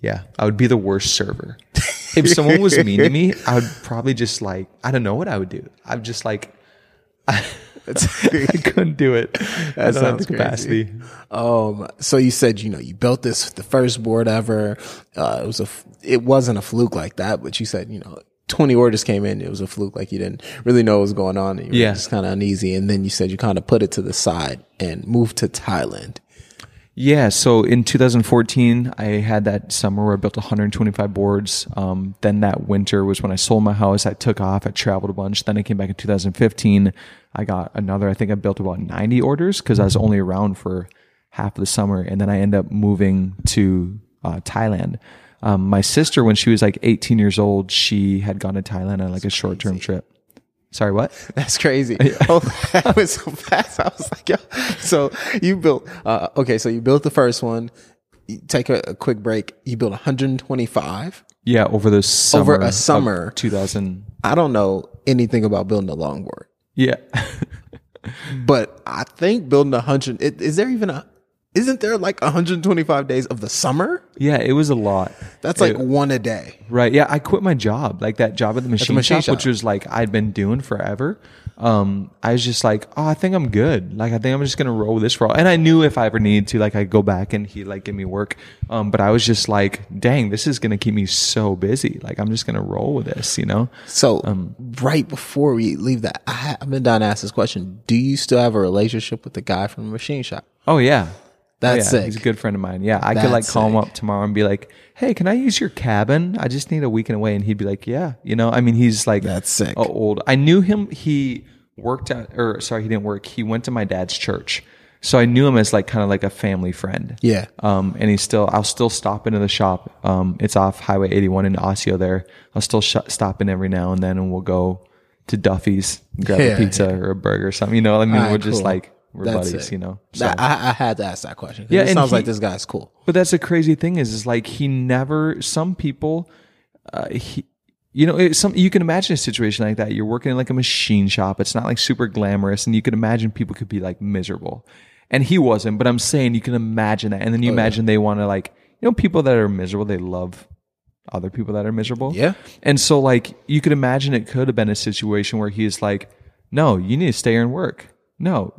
yeah, I would be the worst server. If someone was mean to me, I would probably just like, I don't know what I would do. I'm just like, I, couldn't do it. The sounds crazy. capacity. Um, so you said, you know, you built this, the first board ever. Uh, it was a, it wasn't a fluke like that, but you said, you know, 20 orders came in. It was a fluke. Like you didn't really know what was going on. And you were Yeah. just kind of uneasy. And then you said you kind of put it to the side and moved to Thailand. Yeah. So in 2014, I had that summer where I built 125 boards. Um, then that winter was when I sold my house. I took off. I traveled a bunch. Then I came back in 2015. I got another, I think I built about 90 orders because I was only around for half of the summer. And then I end up moving to uh, Thailand. Um, my sister, when she was like 18 years old, she had gone to Thailand on like a short term trip. Sorry, what? That's crazy. Oh, that was so fast. I was like, yo. So you built, uh, okay. So you built the first one. You take a, a quick break. You built 125. Yeah, over the summer. Over a summer. 2000. I don't know anything about building a longboard. Yeah. But I think building a hundred is there even a isn't there like 125 days of the summer? yeah, it was a lot. That's like one a day. Right. Yeah. I quit my job, like that job at the machine, machine shop, which was like I'd been doing forever. Um, I was just like, oh, I think I'm good. Like, I think I'm just gonna roll with this for all. And I knew if I ever needed to, like, I'd go back and he'd like give me work. Um, but I was just like, dang, this is gonna keep me so busy. Like, I'm just gonna roll with this, you know? So Um, right before we leave that, I, I've been down to ask this question: Do you still have a relationship with the guy from the machine shop? Oh yeah. That's Oh, yeah. sick. He's a good friend of mine. Yeah, I could like That's call him up tomorrow and be like, "Hey, can I use your cabin? I just need a weekend away." And he'd be like, "Yeah." You know, I mean, he's like That's sick. old. I knew him. He worked at, or sorry, he didn't work. He went to my dad's church, so I knew him as like kind of like a family friend. Yeah. Um, and he's still. I'll still stop into the shop. Um, it's off Highway 81 in Osseo. There, I'll still sh- stop in every now and then, and we'll go to Duffy's, grab Yeah, a pizza or a burger or something. You know, I mean, right, we're just like we're That's buddies. sick. You know, That- I, I had to ask that question. Yeah, Yeah, it sounds he- like this guy's cool. But that's the crazy thing is, is like he never. Some people, uh, he, you know, it's some you can imagine a situation like that. You're working in like a machine shop. It's not like super glamorous, and you can imagine people could be like miserable. And he wasn't, but I'm saying you can imagine that, and then you imagine they want to like you know people that are miserable. They love other people that are miserable. Yeah. And so like you could imagine it could have been a situation where he's like, no, you need to stay here and work. No.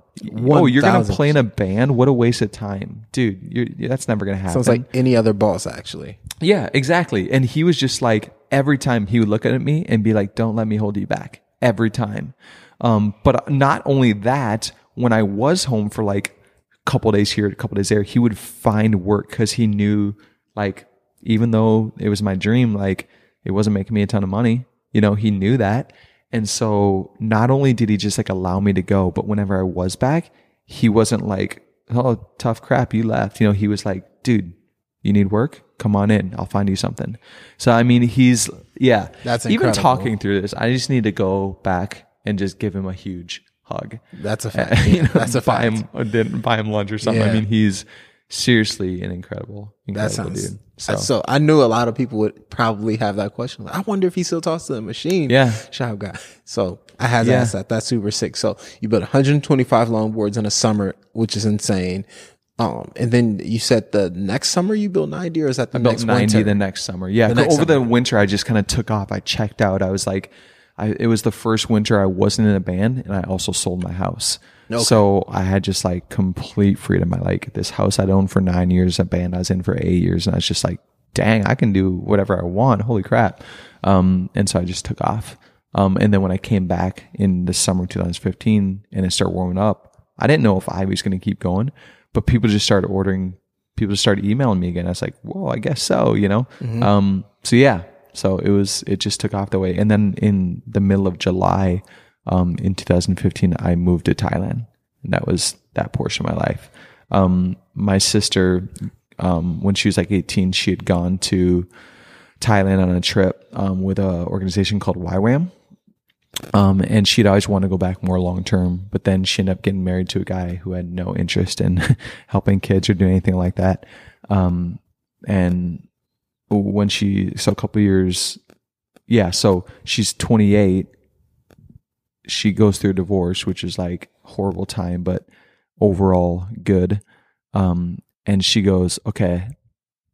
Oh, you're gonna play in a band? What a waste of time, dude. You're, that's never gonna happen. Sounds like any other boss, actually. Yeah, exactly. And he was just like every time he would look at me and be like, "Don't let me hold you back." Every time. Um, but not only that, when I was home for like a couple days here, a couple days there, he would find work because he knew, like, even though it was my dream, like it wasn't making me a ton of money. You know, he knew that. And so not only did he just like allow me to go, but whenever I was back, he wasn't like, "Oh, tough crap, you left." You know, he was like, "Dude, you need work? Come on in. I'll find you something. So I mean, he's yeah. That's even talking through this. I just need to go back and just give him a huge hug. That's a fact. you know, That's a buy fact. him uh, din- buy him lunch or something. I mean, he's seriously an incredible, That incredible sounds dude. so. So, I knew a lot of people would probably have that question. Like, I wonder if he still talks to the machine. Yeah. shop guy. So I had to Yeah. ask that. That's super sick. So you built 125 longboards in a summer, which is insane. Um, and then you said the next summer you built 90, or is that the about next 90 winter? the next summer. Yeah. The next over the winter, I just kind of took off. I checked out. I was like, I, it was the first winter I wasn't in a band and I also sold my house. So I had just like complete freedom. I like this house I'd owned for nine years, a band I was in for eight years. And I was just like, dang, I can do whatever I want. Holy crap. Um, and so I just took off. Um, and then when I came back in the summer of 2015 and it started warming up, I didn't know if I was going to keep going, but people just started ordering people just started emailing me again. I was like, whoa, I guess so, you know? Um, so yeah, so it was, it just took off the way. And then in the middle of July, um, in 2015, I moved to Thailand and that was that portion of my life. Um, my sister, um, when she was like 18, she had gone to Thailand on a trip, um, with a organization called YWAM. Um, and she'd always want to go back more long term, but then she ended up getting married to a guy who had no interest in helping kids or doing anything like that. Um, and when she, so a couple years, yeah, so she's 28. She goes through a divorce, which is like horrible time, but overall good. Um, and she goes, okay,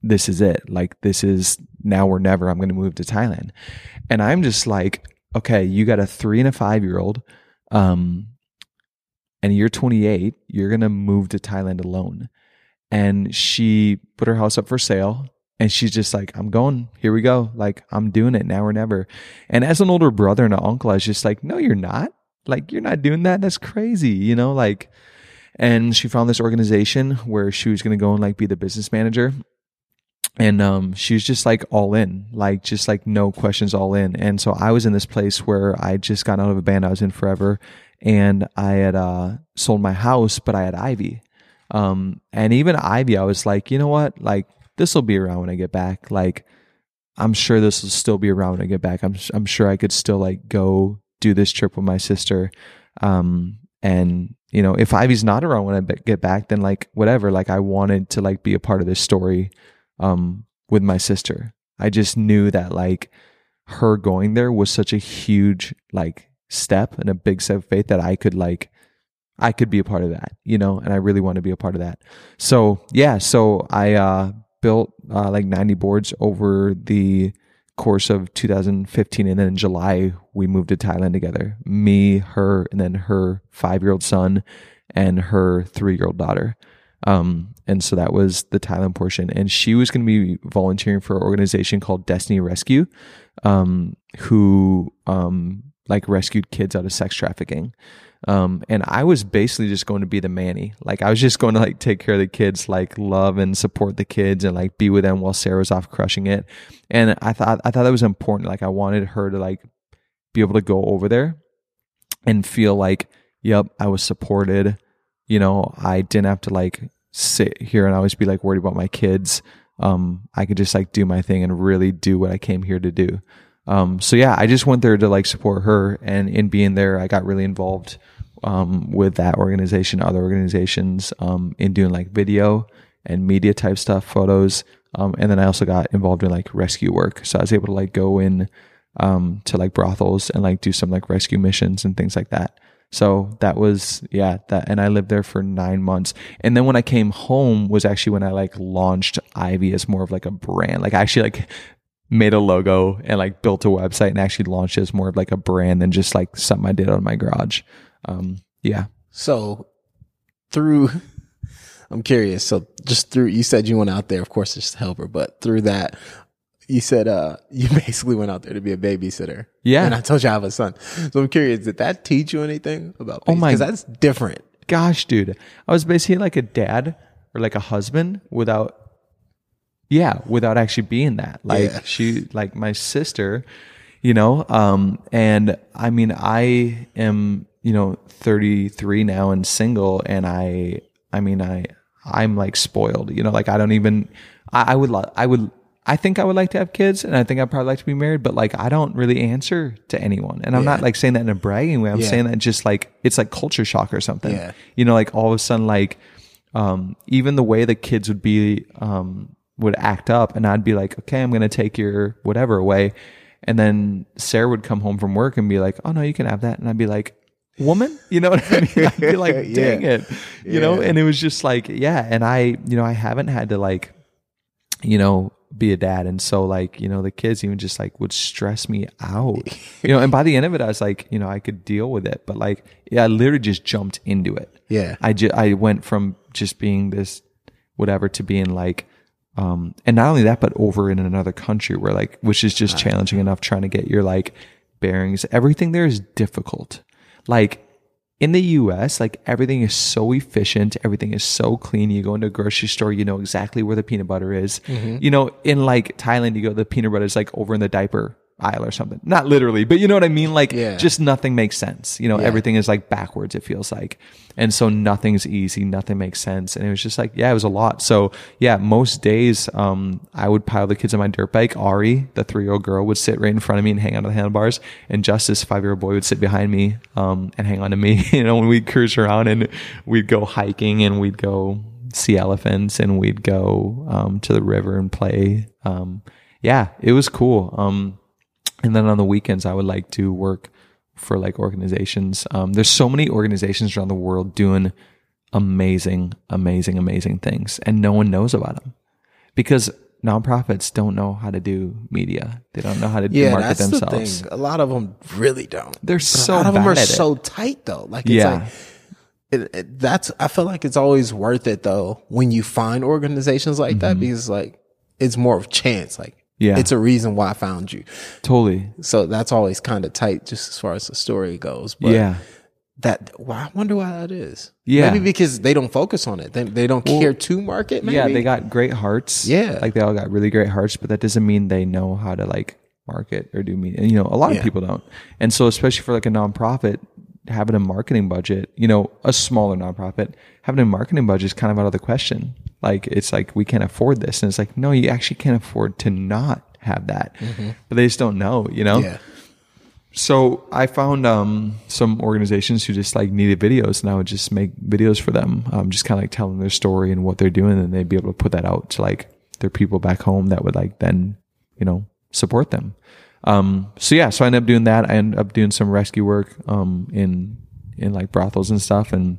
this is it. Like, this is now or never. I'm going to move to Thailand. And I'm just like, okay, you got a three and a five year old, um, and you're 28. You're going to move to Thailand alone. And she put her house up for sale. And she's just like, I'm going. Here we go. Like, I'm doing it now or never. And as an older brother and an uncle, I was just like, no, you're not. Like, you're not doing that. That's crazy. You know, like, and she found this organization where she was going to go and like be the business manager and um she was just like all in like just like no questions all in and so i was in this place where i just got out of a band i was in forever and i had uh sold my house but i had ivy um and even ivy i was like you know what like this will be around when i get back. Like i'm sure this will still be around when i get back. I'm i'm sure i could still like go do this trip with my sister um and you know if ivy's not around when i get back then like whatever. Like i wanted to like be a part of this story um with my sister. I just knew that like her going there was such a huge like step and a big step of faith that i could like i could be a part of that you know and i really want to be a part of that. So yeah so i uh built uh, like 90 boards over the course of 2015 and then in july we moved to thailand together me her and then her five year old son and her three year old daughter um, and so that was the Thailand portion. And she was going to be volunteering for an organization called Destiny Rescue, um, who um, like rescued kids out of sex trafficking. Um, and I was basically just going to be the manny. Like I was just going to like take care of the kids, like love and support the kids and like be with them while Sarah was off crushing it. And I thought, I thought that was important. Like I wanted her to like be able to go over there and feel like, yep, I was supported. You know, I didn't have to like sit here and always be like worried about my kids. Um, I could just like do my thing and really do what I came here to do. Um, so yeah, I just went there to like support her and in being there, I got really involved, um, with that organization, other organizations, um, in doing like video and media type stuff, photos. Um, and then I also got involved in like rescue work. So I was able to like go in, um, to like brothels and like do some like rescue missions and things like that. So that was yeah that and I lived there for nine months. And then when I came home was actually when I like launched Ivy as more of like a brand. Like I actually like made a logo and like built a website and actually launched it as more of like a brand than just like something I did on my garage. Um, yeah. So through, I'm curious. So just through, you said you went out there, of course, just to help her, but through that, you said, uh, you basically went out there to be a babysitter. Yeah. And I told you I have a son. So I'm curious, did that teach you anything about Oh my- Because that's different. Gosh, dude, I was basically like a dad or like a husband without, yeah, without actually being that. Like Yeah. she, like my sister, you know, um, and I mean, I am, you know, 33 now and single and I, I mean, I, I'm like spoiled, you know, like I don't even, I, I would, lo- I would, I think I would like to have kids and I think I'd probably like to be married, but like I don't really answer to anyone. And I'm not like saying that in a bragging way. I'm Yeah. saying that just like it's like culture shock or something. Yeah. You know, like all of a sudden, like um, even the way the kids would be um, would act up, and I'd be like, okay, I'm gonna take your whatever away, and then Sarah would come home from work and be like, oh no, you can have that, and I'd be like. Woman, you know what I mean? I'd be like, dang Yeah. it, you know. And it was just like, yeah. And I, you know, I haven't had to like you know, be a dad. And so like, you know, the kids even just like would stress me out, you know, and by the end of it, I was like, you know, I could deal with it, but like, yeah, I literally just jumped into it. Yeah. I just, I went from just being this whatever to being like, um, and not only that, but over in another country where like, which is just challenging enough trying to get your like bearings. Everything there is difficult. Like in the US, like everything is so efficient, everything is so clean. You go into a grocery store, you know exactly where the peanut butter is. You know, in like Thailand, you go, the peanut butter is like over in the diaper aisle or something. Not literally, but you know what I mean? Like Yeah. just nothing makes sense. You know, Yeah. everything is like backwards, it feels like. And so nothing's easy, nothing makes sense. And it was just like, yeah, it was a lot. So yeah, most days, um, I would pile the kids on my dirt bike. Ari, the three year old girl, would sit right in front of me and hang onto the handlebars. And Justice, five year old boy, would sit behind me, um, and hang on to me. you know, when we'd cruise around and we'd go hiking and we'd go see elephants and we'd go, um, to the river and play. Um, yeah, it was cool. And then on the weekends, I would like to work for like organizations. Um, there's so many organizations around the world doing amazing, amazing, amazing things, and no one knows about them because nonprofits don't know how to do media. They don't know how to Yeah, market themselves. the. A lot of them really don't. They're so a lot of them are so tight though. Like it's Yeah. like it, it, that's I feel like it's always worth it though when you find organizations like that because like it's more of chance. Like Mm-hmm. Yeah. it's a reason why I found you. Totally. So that's always kind of tight just as far as the story goes. But yeah. that well, I wonder why that is. Yeah. Maybe because they don't focus on it. They, they don't care to market. Maybe? Yeah, they got great hearts. Yeah. like they all got really great hearts, but that doesn't mean they know how to like market or do media. And, you know, a lot Yeah. of people don't. And so, especially for like a nonprofit, having a marketing budget, you know, a smaller nonprofit having a marketing budget is kind of out of the question. Like it's like we can't afford this, and it's like no, you actually can't afford to not have that. But they just don't know, you know. Mm-hmm. Yeah. So I found um, some organizations who just like needed videos, and I would just make videos for them, um, just kind of like telling their story and what they're doing, and they'd be able to put that out to like their people back home that would like then, you know, support them. Um, so yeah, so I ended up doing that. I ended up doing some rescue work um, in in like brothels and stuff, and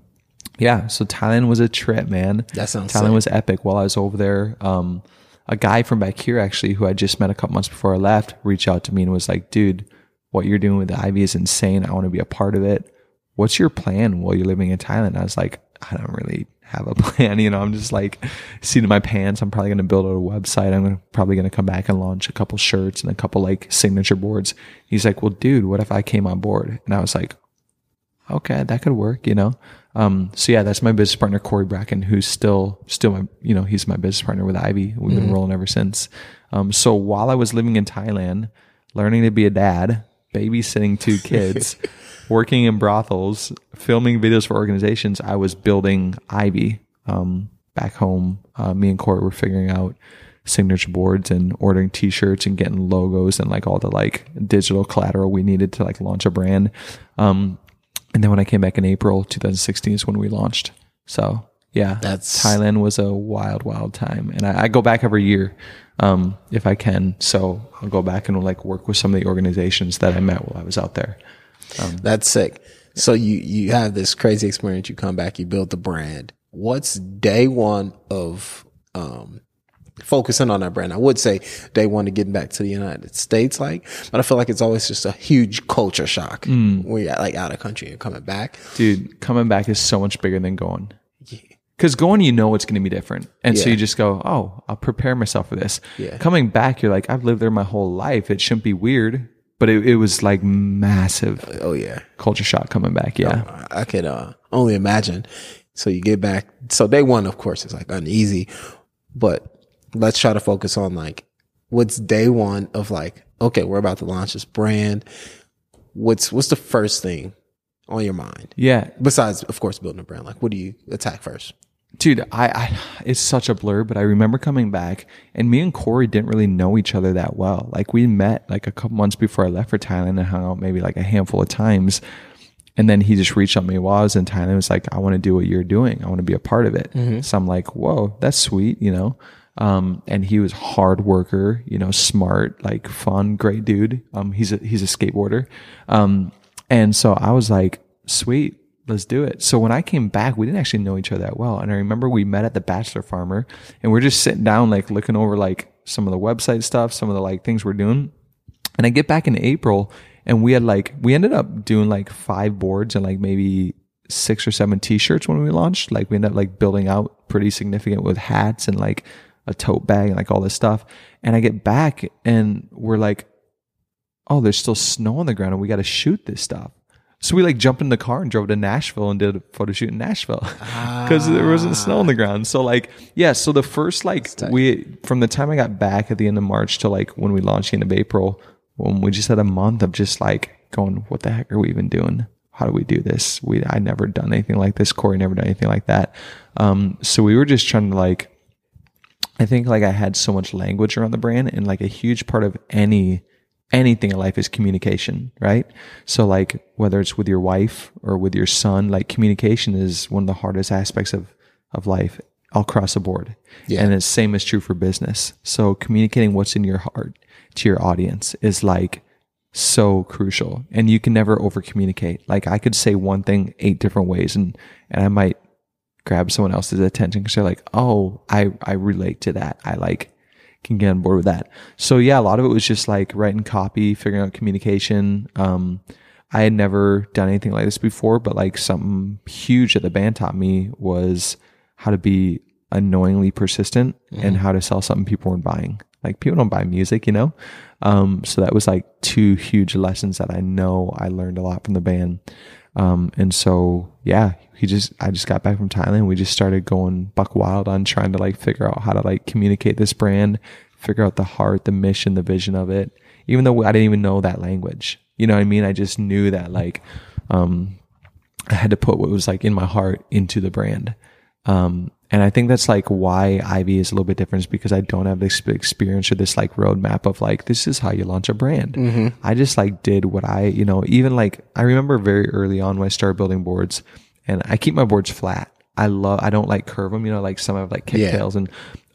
yeah, so Thailand was a trip, man. That sounds Thailand sick. was epic. While I was over there, um, a guy from back here actually, who I just met a couple months before I left, reached out to me and was like, "Dude, what you're doing with the Ivy is insane. I want to be a part of it. What's your plan while you're living in Thailand?" I was like, "I don't really have a plan. You know, I'm just like seating my pants. I'm probably going to build a website. I'm gonna, probably going to come back and launch a couple shirts and a couple like signature boards." He's like, "Well, dude, what if I came on board?" And I was like, okay, that could work, you know? Um, so yeah, that's my business partner, Corey Bracken, who's still, still my, you know, he's my business partner with Ivy. We've been rolling ever since. Um, so while I was living in Thailand, learning to be a dad, babysitting two kids, working in brothels, filming videos for organizations, I was building Ivy, um, back home. Uh, me and Corey were figuring out signature boards and ordering t-shirts and getting logos and like all the like digital collateral we needed to like launch a brand. Um, and then when I came back in April 2016 is when we launched. So yeah, That's- Thailand was a wild, wild time. And I, I go back every year. um, if I can. So I'll go back and like work with some of the organizations that I met while I was out there. That's sick. So you you have this crazy experience. You come back. You build the brand. What's day one of um, focusing on that brand? I would say day one to getting back to the United States, like, but I feel like it's always just a huge culture shock when you're like out of country and coming back. Dude, coming back is so much bigger than going. Because going, you know it's going to be different. And so you just go, oh, I'll prepare myself for this. Yeah. Coming back, you're like, I've lived there my whole life. It shouldn't be weird. But it, it was like massive Oh yeah, culture shock coming back. Yeah. I I could uh, only imagine. So you get back. So day one, of course, is like uneasy, but let's try to focus on like what's day one of like. Okay, we're about to launch this brand. What's what's the first thing on your mind Yeah. besides, of course, building a brand? Like, what do you attack first? Dude, I, I it's such a blur, but I remember coming back and me and Corey didn't really know each other that well. Like we met like a couple months before I left for Thailand and hung out maybe like a handful of times. And then he just reached out to me while I was in Thailand. and was like, I want to do what you're doing. I want to be a part of it. Mm-hmm. So I'm like, whoa, that's sweet, you know? Um, and he was hard worker, you know, smart, like fun, great dude. Um, he's a, he's a skateboarder. Um, and so I was like, sweet, let's do it. So when I came back, we didn't actually know each other that well. And I remember we met at the Bachelor Farmer and we're just sitting down, like looking over like some of the website stuff, some of the like things we're doing. And I get back in April and we had like, we ended up doing like five boards and like maybe six or seven t-shirts when we launched. Like we ended up like building out pretty significant with hats and like a tote bag and like all this stuff. And I get back and we're like, oh, there's still snow on the ground and we got to shoot this stuff. So we like jumped in the car and drove to Nashville and did a photo shoot in Nashville because there wasn't snow on the ground. So like, yeah. So the first like we from the time I got back at the end of March to like when we launched the end of April, when we just had a month of just like going, what the heck are we even doing? How do we do this? We I never done anything like this. Corey never done anything like that. Um, so we were just trying to like I think like I had so much language around the brand and like a huge part of any anything in life is communication, right? So like whether it's with your wife or with your son, like communication is one of the hardest aspects of of life all across the board. Yeah. And the same is true for business. So communicating what's in your heart to your audience is like so crucial and you can never over communicate. Like I could say one thing eight different ways and and I might grab someone else's attention because they're like, oh, I, I relate to that. I like can get on board with that. So yeah, a lot of it was just like writing copy, figuring out communication. Um, I had never done anything like this before, but like something huge that the band taught me was how to be annoyingly persistent and how to sell something people weren't buying. Like people don't buy music, you know? Um, so that was like two huge lessons that I know I learned a lot from the band. Um, and so, yeah, he just, I just got back from Thailand. We just started going buck wild on trying to like figure out how to like communicate this brand, figure out the heart, the mission, the vision of it, even though I didn't even know that language. You know what I mean? I just knew that like, um, I had to put what was like in my heart into the brand. Um, and I think that's like why Ivy is a little bit different is because I don't have this experience or this like roadmap of like, this is how you launch a brand. Mm-hmm. I just like did what I, you know, even like I remember very early on when I started building boards and I keep my boards flat. I love, I don't like curve them, you know, like some have like Yeah. kicktails and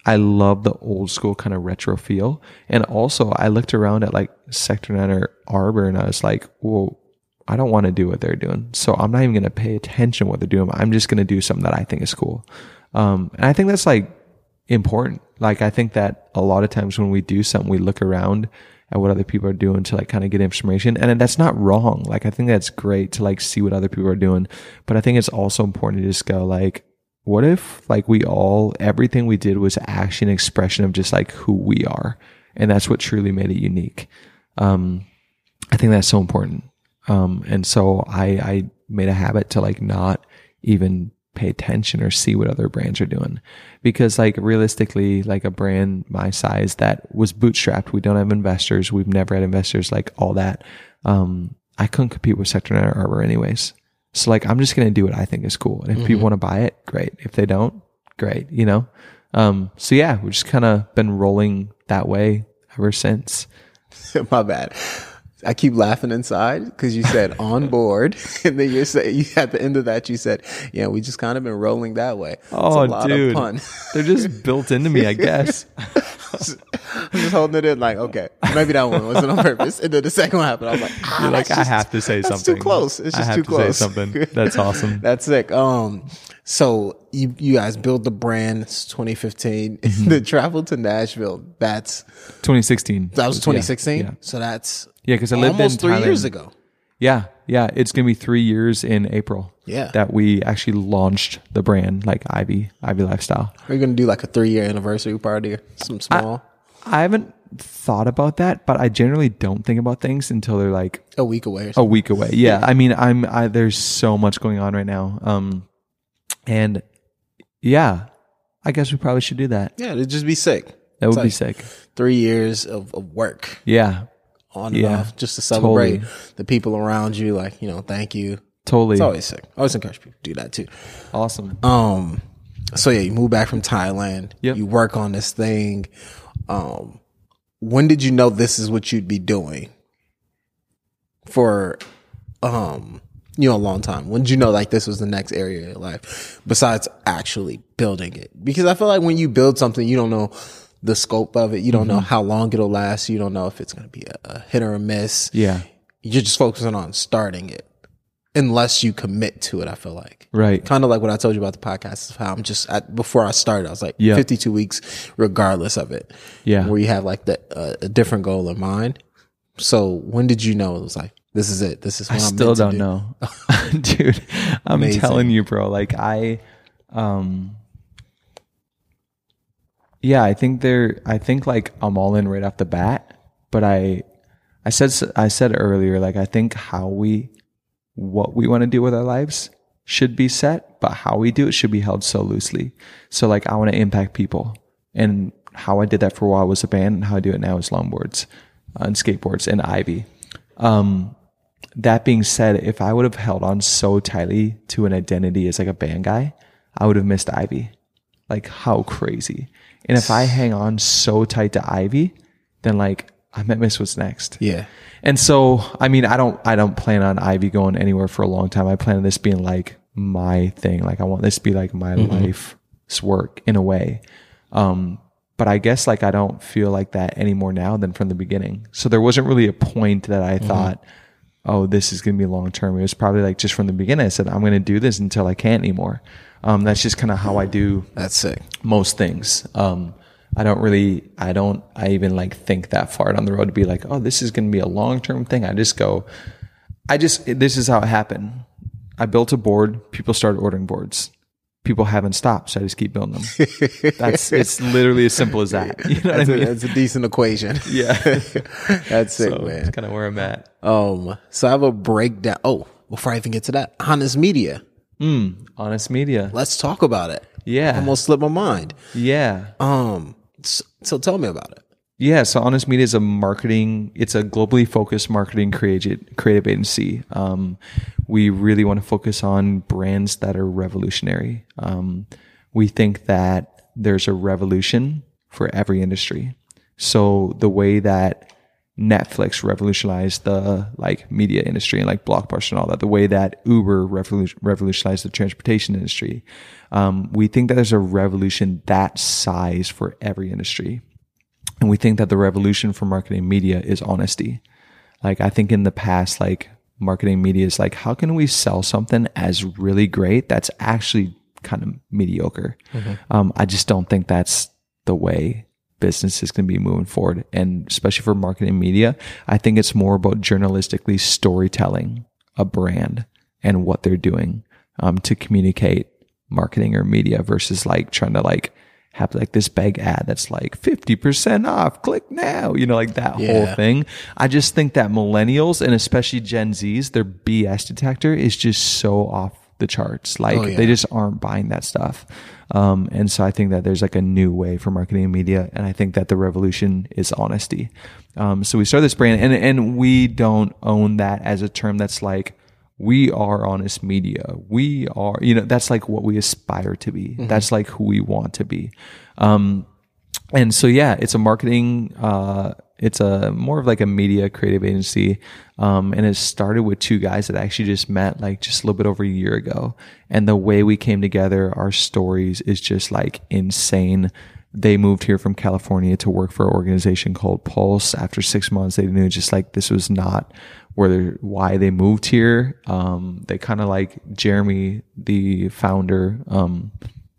I love the old school kind of retro feel. And also I looked around at like Sector 9 or Arbor and I was like, well, I don't want to do what they're doing. So I'm not even going to pay attention what they're doing. I'm just going to do something that I think is cool. Um, and I think that's like important. Like I think that a lot of times when we do something, we look around at what other people are doing to like kind of get information. And that's not wrong. Like I think that's great to like see what other people are doing. But I think it's also important to just go like, what if like we all, everything we did was actually an expression of just like who we are. And that's what truly made it unique. Um, I think that's so important. Um, and so I, I made a habit to like not even pay attention or see what other brands are doing because like realistically, like a brand my size that was bootstrapped, we don't have investors. We've never had investors like all that. Um, I couldn't compete with Sector 9 or Arbor anyways. So like, I'm just going to do what I think is cool. And if people want to buy it, great. If they don't, great. You know? Um, so yeah, we've just kind of been rolling that way ever since. My bad. I keep laughing inside because you said on board, and then you say you at the end of that you said, "Yeah, we just kind of been rolling that way." It's Oh, a lot dude. of pun. They're just built into me, I guess. I'm just holding it in like, okay, maybe that one wasn't on purpose. And then the second one happened. I was like, ah, You're like, I just- have to say that's something. too close. It's I just have too to say close. something. That's awesome. That's sick. Um, so you you guys built the brand. It's 2015. Mm-hmm. the travel to Nashville. That's 2016. that was 2016. Yeah. So that's Yeah, because I lived almost in three years ago. Yeah, yeah. It's gonna be three years in April. Yeah. that we actually launched the brand, like Ivy, Ivy Lifestyle. Are you gonna do like a three year anniversary party or some small? I haven't thought about that, but I generally don't think about things until they're like a week away or a week away. Yeah, I mean, I'm I, there's so much going on right now, um, and yeah, I guess we probably should do that. Yeah, it'd just be sick. That would It's be sick. Three years of, of work Yeah, on and Yeah, off just to celebrate totally. the people around you. Like, you know, thank you. totally It's always sick. I always encourage people to do that too. awesome. Um, so yeah, you move back from Thailand. Yep. You work on this thing. Um, when did you know this is what you'd be doing for, um, you know, a long time? When did you know like this was the next area of your life besides actually building it? Because I feel like when you build something, you don't know the scope of it. You don't know Mm-hmm. how long it'll last. You don't know if it's going to be a, a hit or a miss. Yeah, You're just focusing on starting it unless you commit to it. I feel like right. kind of like what I told you about the podcast of how I'm just at, before I started, I was like Yeah. 52 weeks, regardless of it. Yeah. Where you have like the, uh, a different goal in mind. So when did you know it was like, this is it. This is what I am still don't know, dude. I'm Amazing. telling you, bro. Like I, um, yeah, I think they're. I think like I'm all in right off the bat. But I, I said I said earlier, like I think how we, what we want to do with our lives should be set, but how we do it should be held so loosely. So like I want to impact people, and how I did that for a while was a band, and how I do it now is longboards, uh, and skateboards, and Ivy. Um, that being said, if I would have held on so tightly to an identity as like a band guy, I would have missed Ivy. Like how crazy. And if I hang on so tight to Ivy, then like I might miss what's next. Yeah. And so, I mean, I don't, I don't plan on Ivy going anywhere for a long time. I plan on this being like my thing. Like I want this to be like my life's work in a way. Um, but I guess like I don't feel like that anymore now than from the beginning. So there wasn't really a point that I thought, oh, this is going to be long term. It was probably like just from the beginning. I said, I'm going to do this until I can't anymore. Um, that's just kind of how I do That's sick. most things. Um, I don't really, I don't, I even like think that far down the road to be like, oh, this is going to be a long term thing. I just go, I just, this is how it happened. I built a board. People started ordering boards. People haven't stopped, so I just keep building them. That's it's literally as simple as that. You know what I That's, a, mean? that's a decent equation. yeah, That's so man. it's kind of where I'm at. Um, so I have a breakdown. Oh, before I even get to that, Honest Media. Mm, Honest media. Let's talk about it. Yeah, Almost slipped my mind. yeah. Um, so, so tell me about it. Yeah, so Honest Media is a marketing. It's a globally focused marketing creative creative agency. Um, we really want to focus on brands that are revolutionary. Um, we think that there's a revolution for every industry. So the way that Netflix revolutionized the like media industry and like Blockbuster and all that, the way that Uber revolutionized the transportation industry, um, we think that there's a revolution that size for every industry. And we think that the revolution for marketing media is honesty. Like I think in the past, like marketing media is like, how can we sell something as really great that's actually kind of mediocre? Um, I just don't think that's the way business is going to be moving forward. And especially for marketing media, I think it's more about journalistically storytelling a brand and what they're doing um, to communicate marketing or media versus like trying to like have like this big ad that's like 50% off. Click now you know like that whole thing. I just think that millennials and especially gen z's their bs detector is just so off the charts. Like Oh, yeah. they just aren't buying that stuff. Um, and so i think that there's like a new way for marketing and media and i think that the revolution is honesty. Um, so we started this brand and, and we don't own that as a term that's like we are honest media. We are, you know, that's like what we aspire to be. That's like who we want to be. Um, and so, yeah, it's a marketing, uh, it's a more of like a media creative agency. Um, and it started with two guys that I actually just met like just a little bit over a year ago. And the way we came together, our stories is just like insane they moved here from California to work for an organization called Pulse. After six months, they knew just like this was not where they're, why they moved here. Um, they kind of like Jeremy, the founder, um,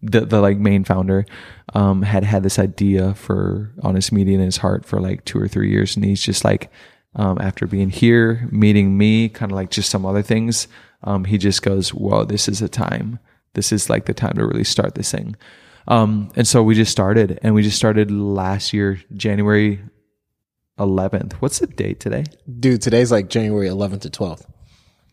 the, the like main founder, um, had had this idea for Honest Media in his heart for like two or three years. And he's just like, um, after being here, meeting me, kind of like just some other things, um, he just goes, whoa, this is a time. This is like the time to really start this thing. Um, and so we just started and we just started last year, January 11th. What's the date today? Dude, today's like January 11th to 12th.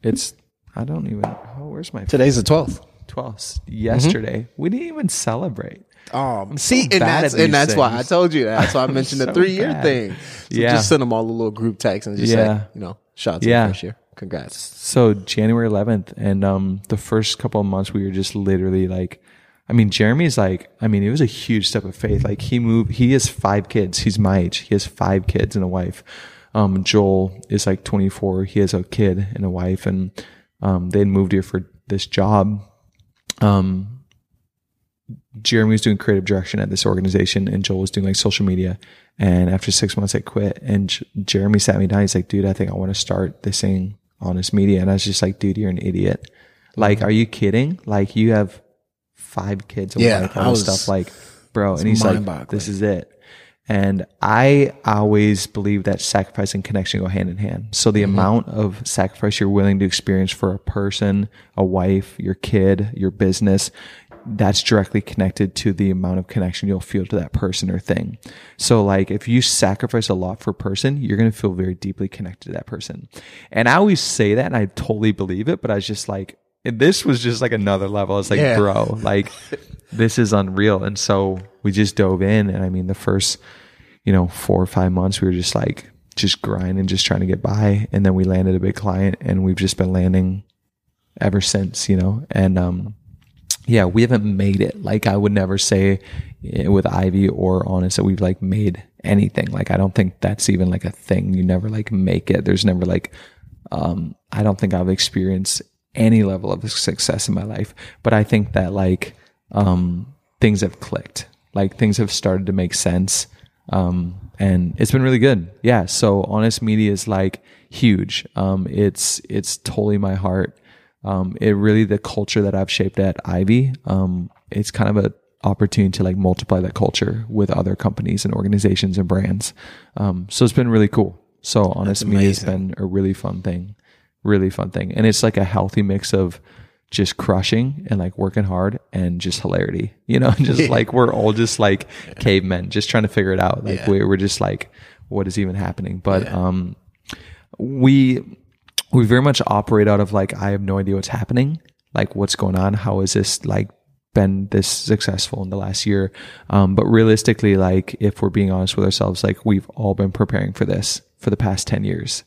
It's, I don't even, oh, where's my Today's the 12th. 12th? Yesterday. We didn't even celebrate. Um, see, and that's and that's why I told you that. That's why I mentioned the three year thing. So Yeah. just send them all a little group text and just Yeah. say, you know, shots Yeah. first year. Congrats. So January 11th, and um, the first couple of months we were just literally like, I mean, Jeremy's like, I mean, it was a huge step of faith. Like he moved, he has five kids. He's my age. He has five kids and a wife. Um, Joel is like 24. He has a kid and a wife, and um, they had moved here for this job. Um, Jeremy was doing creative direction at this organization, and Joel was doing like social media. And after six months, I quit. And J- Jeremy sat me down. He's like, "Dude, I think I want to start this thing, Honest Media." And I was just like, "Dude, you're an idiot. Like, are you kidding? Like, you have five kids, a Yeah, wife, I all this was- stuff. Like, bro." And he's like. "This is it." And I always believe that sacrifice and connection go hand in hand. So the mm-hmm. amount of sacrifice you're willing to experience for a person, a wife, your kid, your business, that's directly connected to the amount of connection you'll feel to that person or thing. So like if you sacrifice a lot for a person, you're going to feel very deeply connected to that person. And I always say that and I totally believe it, but I was just like, and this was just like another level. It's like, Yeah. bro, like this is unreal. And so we just dove in. And I mean, the first, you know, four or five months, we were just like, just grinding, just trying to get by. And then we landed a big client and we've just been landing ever since, you know, and, um, yeah, we haven't made it. Like I would never say with Ivy or Honest that we've like made anything. Like I don't think that's even like a thing. You never like make it. There's never like, um, I don't think I've experienced any level of success in my life, but I think that like, um, things have clicked. Like things have started to make sense. Um, and it's been really good. Yeah. So honest media is like huge. Um, it's, it's totally my heart. Um, it really, the culture that I've shaped at Ivy, um, it's kind of a opportunity to like multiply that culture with other companies and organizations and brands. Um, so it's been really cool. So honest media has been a really fun thing, really fun thing. And it's like a healthy mix of just crushing and like working hard and just hilarity, you know, just like we're all just like cavemen, just trying to figure it out. Like Yeah. we're, we're just like, what is even happening? But, um, we, we very much operate out of like, I have no idea what's happening. Like what's going on? How is this like been this successful in the last year? Um, but realistically, like if we're being honest with ourselves, like we've all been preparing for this for the past 10 years.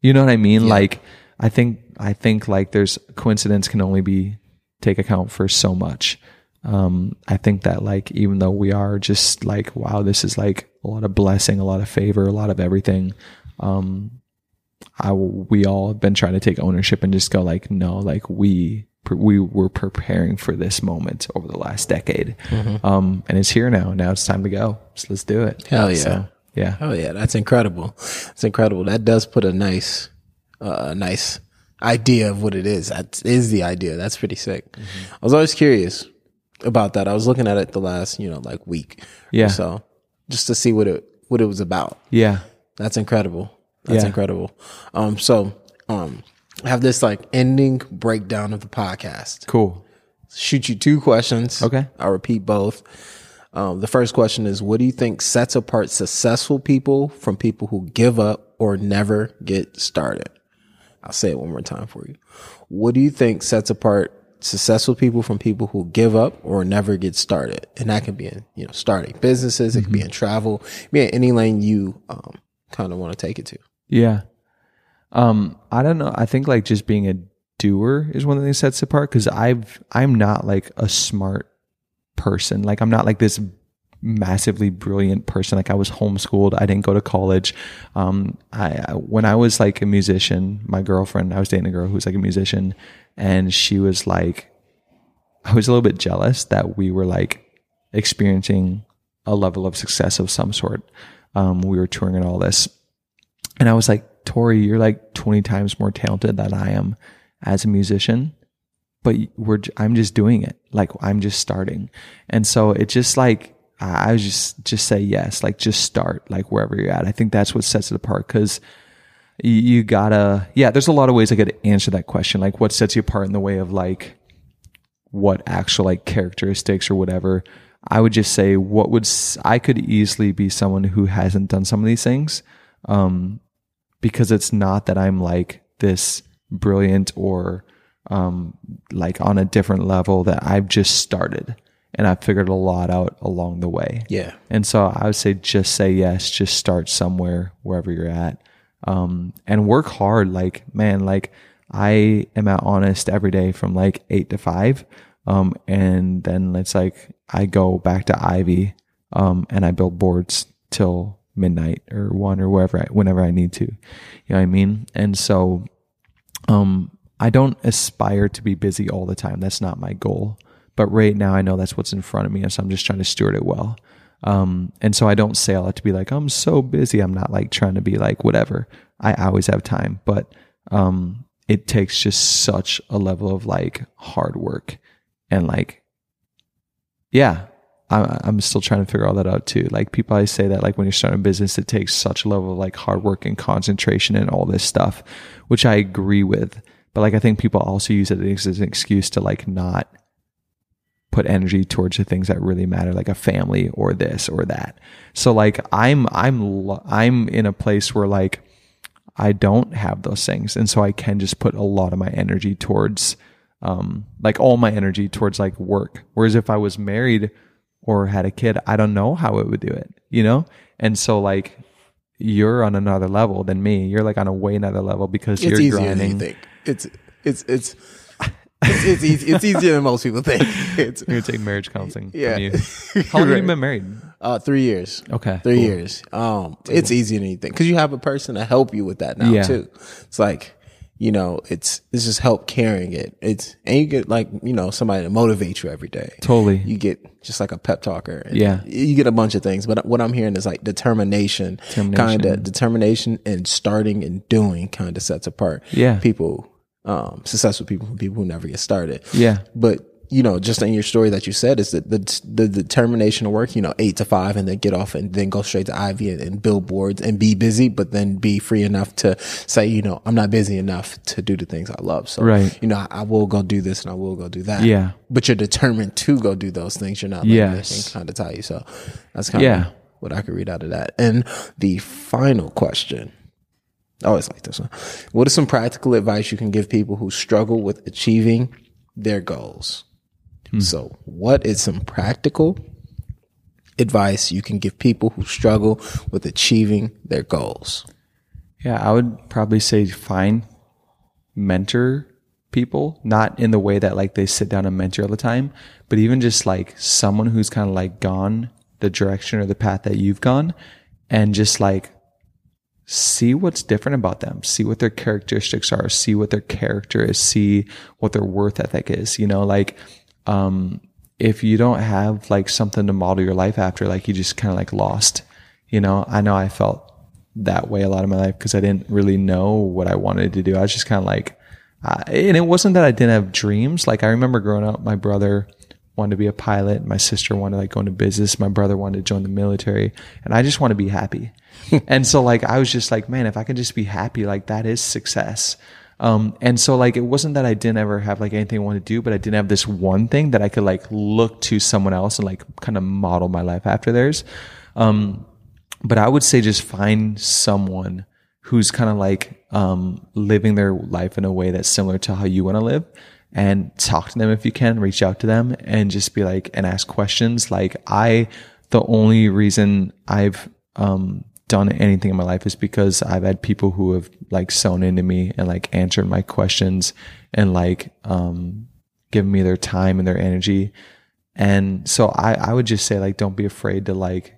You know what I mean? Like, I think, I think like there's coincidence can only be take account for so much. Um, I think that like, even though we are just like, wow, this is like a lot of blessing, a lot of favor, a lot of everything. Um, I, we all have been trying to take ownership and just go like, no, like we, we were preparing for this moment over the last decade. Um, and it's here now. Now it's time to go. So let's do it. Hell yeah. So, yeah. Oh yeah, that's incredible. It's incredible. That does put a nice, a nice idea of what it is. That is the idea. That's pretty sick. Mm-hmm. I was always curious about that. I was looking at it the last, you know, like week. Yeah. Or so just to see what it, what it was about. Yeah. That's incredible. That's Yeah. incredible. Um, so, um, I have this like ending breakdown of the podcast. Cool. Shoot you two questions. Okay. I'll repeat both. Um, the first question is What do you think sets apart successful people from people who give up or never get started? I'll say it one more time for you. What do you think sets apart successful people from people who give up or never get started? And that can be in, you know, starting businesses, it can be in travel, be in any lane you um, kind of want to take it to. Yeah. Um, I don't know. I think like just being a doer is one of the things that sets apart because I've I'm not like a smart person. Like I'm not like this massively brilliant person. Like I was homeschooled. I didn't go to college. Um, I when I was like a musician, my girlfriend, I was dating a girl who was like a musician, and she was like, I was a little bit jealous that we were like experiencing a level of success of some sort. Um, we were touring and all this. And I was like, Tori, you're like 20 times more talented than I am as a musician, but we're, I'm just doing it. Like I'm just starting. And so it just like, I was just, just say yes, like just start like wherever you're at. I think that's what sets it apart because you, you gotta, yeah, there's a lot of ways I could answer that question. Like what sets you apart in the way of like what actual like characteristics or whatever. I would just say what would, I could easily be someone who hasn't done some of these things. Um, because it's not that I'm like this brilliant or um, like on a different level that I've just started and I've figured a lot out along the way. Yeah. And so I would say just say yes, just start somewhere wherever you're at. Um, and work hard. Like, man, like I am at honest every day from like eight to five. Um, and then it's like I go back to Ivy, um, and I build boards till midnight or one or wherever I, whenever I need to. You know what I mean? And so, um, I don't aspire to be busy all the time. That's not my goal. But right now I know that's what's in front of me. And so I'm just trying to steward it well. Um, and so I don't say all that to be like, I'm so busy. I'm not like trying to be like whatever. I always have time, but, um, it takes just such a level of like hard work and like, yeah, I, I'm still trying to figure all that out too. Like people always say that like when you're starting a business, it takes such a level of like hard work and concentration and all this stuff, which I agree with. But like I think people also use it as an excuse to like not put energy towards the things that really matter, like a family or this or that. So like I'm I'm I'm in a place where like I don't have those things, and so I can just put a lot of my energy towards um like all my energy towards like work. Whereas if I was married or had a kid, I don't know how it would do it, you know? And so like you're on another level than me. You're like on a way another level because It's you're grinding. than you think. It's it's it's it's, it's, easy, it's easier than most people think. It's You're gonna take marriage counseling Yeah. from you. How long have you been married? uh, three years. Okay. three cool. years. Um, it's easier than you think because you have a person to help you with that now Yeah. too. It's like you know, it's this is help carrying it. It's and you get like you know somebody to motivate you every day. Totally. You get just like a pep talker. And Yeah. you get a bunch of things. But what I'm hearing is like determination, Determination. kind of determination and starting and doing kind of sets apart. Yeah. people, um, successful people from people who never get started. Yeah. But you know, just in your story that you said is that the the determination to work, you know, eight to five, and then get off and then go straight to Ivy and, and billboards and be busy, but then be free enough to say, you know, I'm not busy enough to do the things I love. So, Right. you know, I, I will go do this and I will go do that. Yeah. But you're determined to go do those things. You're not letting Yes. kind of tie you. So that's kind Yeah. of what I could read out of that. And the final question. Oh, I always like this one. What is some practical advice you can give people who struggle with achieving their goals? Hmm. So, what is some practical advice you can give people who struggle with achieving their goals? Yeah, I would probably say find mentor people, not in the way that like they sit down and mentor all the time, but even just like someone who's kind of like gone the direction or the path that you've gone and just like see what's different about them, see what their characteristics are, see what their character is, see what their worth ethic is, you know, like um if you don't have like something to model your life after, like you just kind of like lost, you know, I know I felt that way a lot of my life because I didn't really know what I wanted to do. I was just kind of like, and it wasn't that I didn't have dreams. Like I remember growing up, my brother wanted to be a pilot. My sister wanted to like go into business. My brother wanted to join the military and I just want to be happy. And so like, I was just like, man, if I can just be happy, like that is success. Um, and so like, it wasn't that I didn't ever have like anything I wanted to do, but I didn't have this one thing that I could like look to someone else and like kind of model my life after theirs. Um, but I would say just find someone who's kind of like um, living their life in a way that's similar to how you want to live and talk to them if you can reach out to them and just be like and ask questions like i the only reason i've um, done anything in my life is because i've had people who have like sown into me and like answered my questions and like um, given me their time and their energy. And so I, I would just say like don't be afraid to like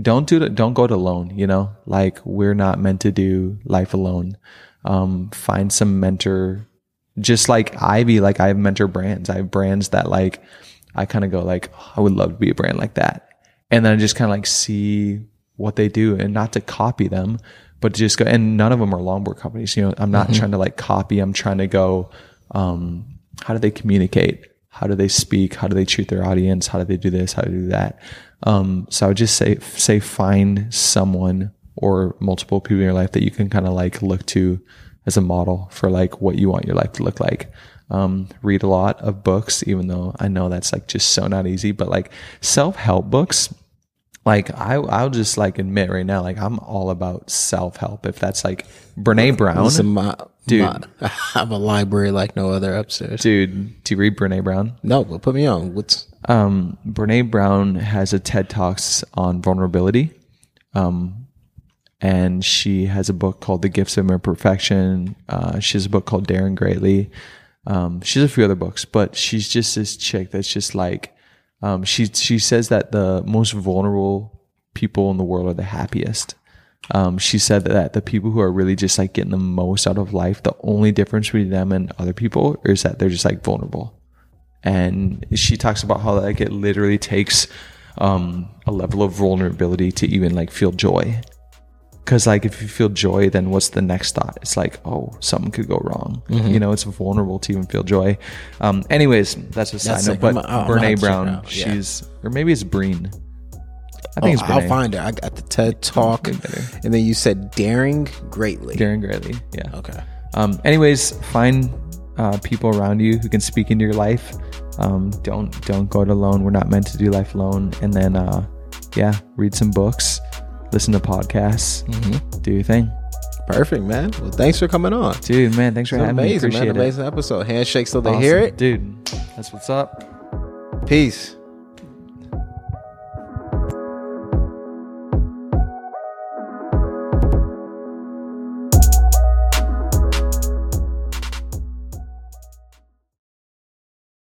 don't do don't go it alone you know? Like we're not meant to do life alone. Um find some mentor. Just like ivy like i have mentor brands. I have brands that like i kind of go like oh, i would love to be a brand like that. And then I just kind of like see what they do and not to copy them, but to just go. And none of them are longboard companies. You know, I'm not trying to like copy. I'm trying to go. Um, how do they communicate? How do they speak? How do they treat their audience? How do they do this? How do they do that? Um, so I would just say say find someone or multiple people in your life that you can kind of like look to as a model for like what you want your life to look like. Um, read a lot of books, even though I know that's like just so not easy, but like self help books. Like I, I'll just like admit right now, like I'm all about self help. If that's like Brene Brown, Listen, my, Dude. my- I have a library like no other upstairs. dude, do you read Brene Brown? No, but put me on. What's Um, Brene Brown has a TED Talks on vulnerability. Um, and she has a book called The Gifts of Imperfection. Uh, she has a book called Daring Greatly. Um, she has a few other books, but she's just this chick that's just like, um, she, she says that the most vulnerable people in the world are the happiest. Um, she said that the people who are really just like getting the most out of life, the only difference between them and other people is that they're just like vulnerable and she talks about how like it literally takes um, a level of vulnerability to even like feel joy because like if you feel joy then what's the next thought it's like oh something could go wrong you know it's vulnerable to even feel joy um anyways that's a side note but I'm brene brown out, yeah. she's or maybe it's breen i oh, think it's I'll find it. I got the TED talk, and then you said daring greatly. Daring Greatly, yeah Okay. Um, anyways, find uh, people around you who can speak into your life. Um, don't don't go it alone. We're not meant to do life alone. And then, uh, yeah, read some books, listen to podcasts, Mm-hmm. do your thing, Perfect, man. Well, thanks for coming on. dude. Man, thanks for It's having me. amazing, Appreciate man. it. Amazing episode. Handshake so they Awesome. hear it. dude. That's what's up. Peace.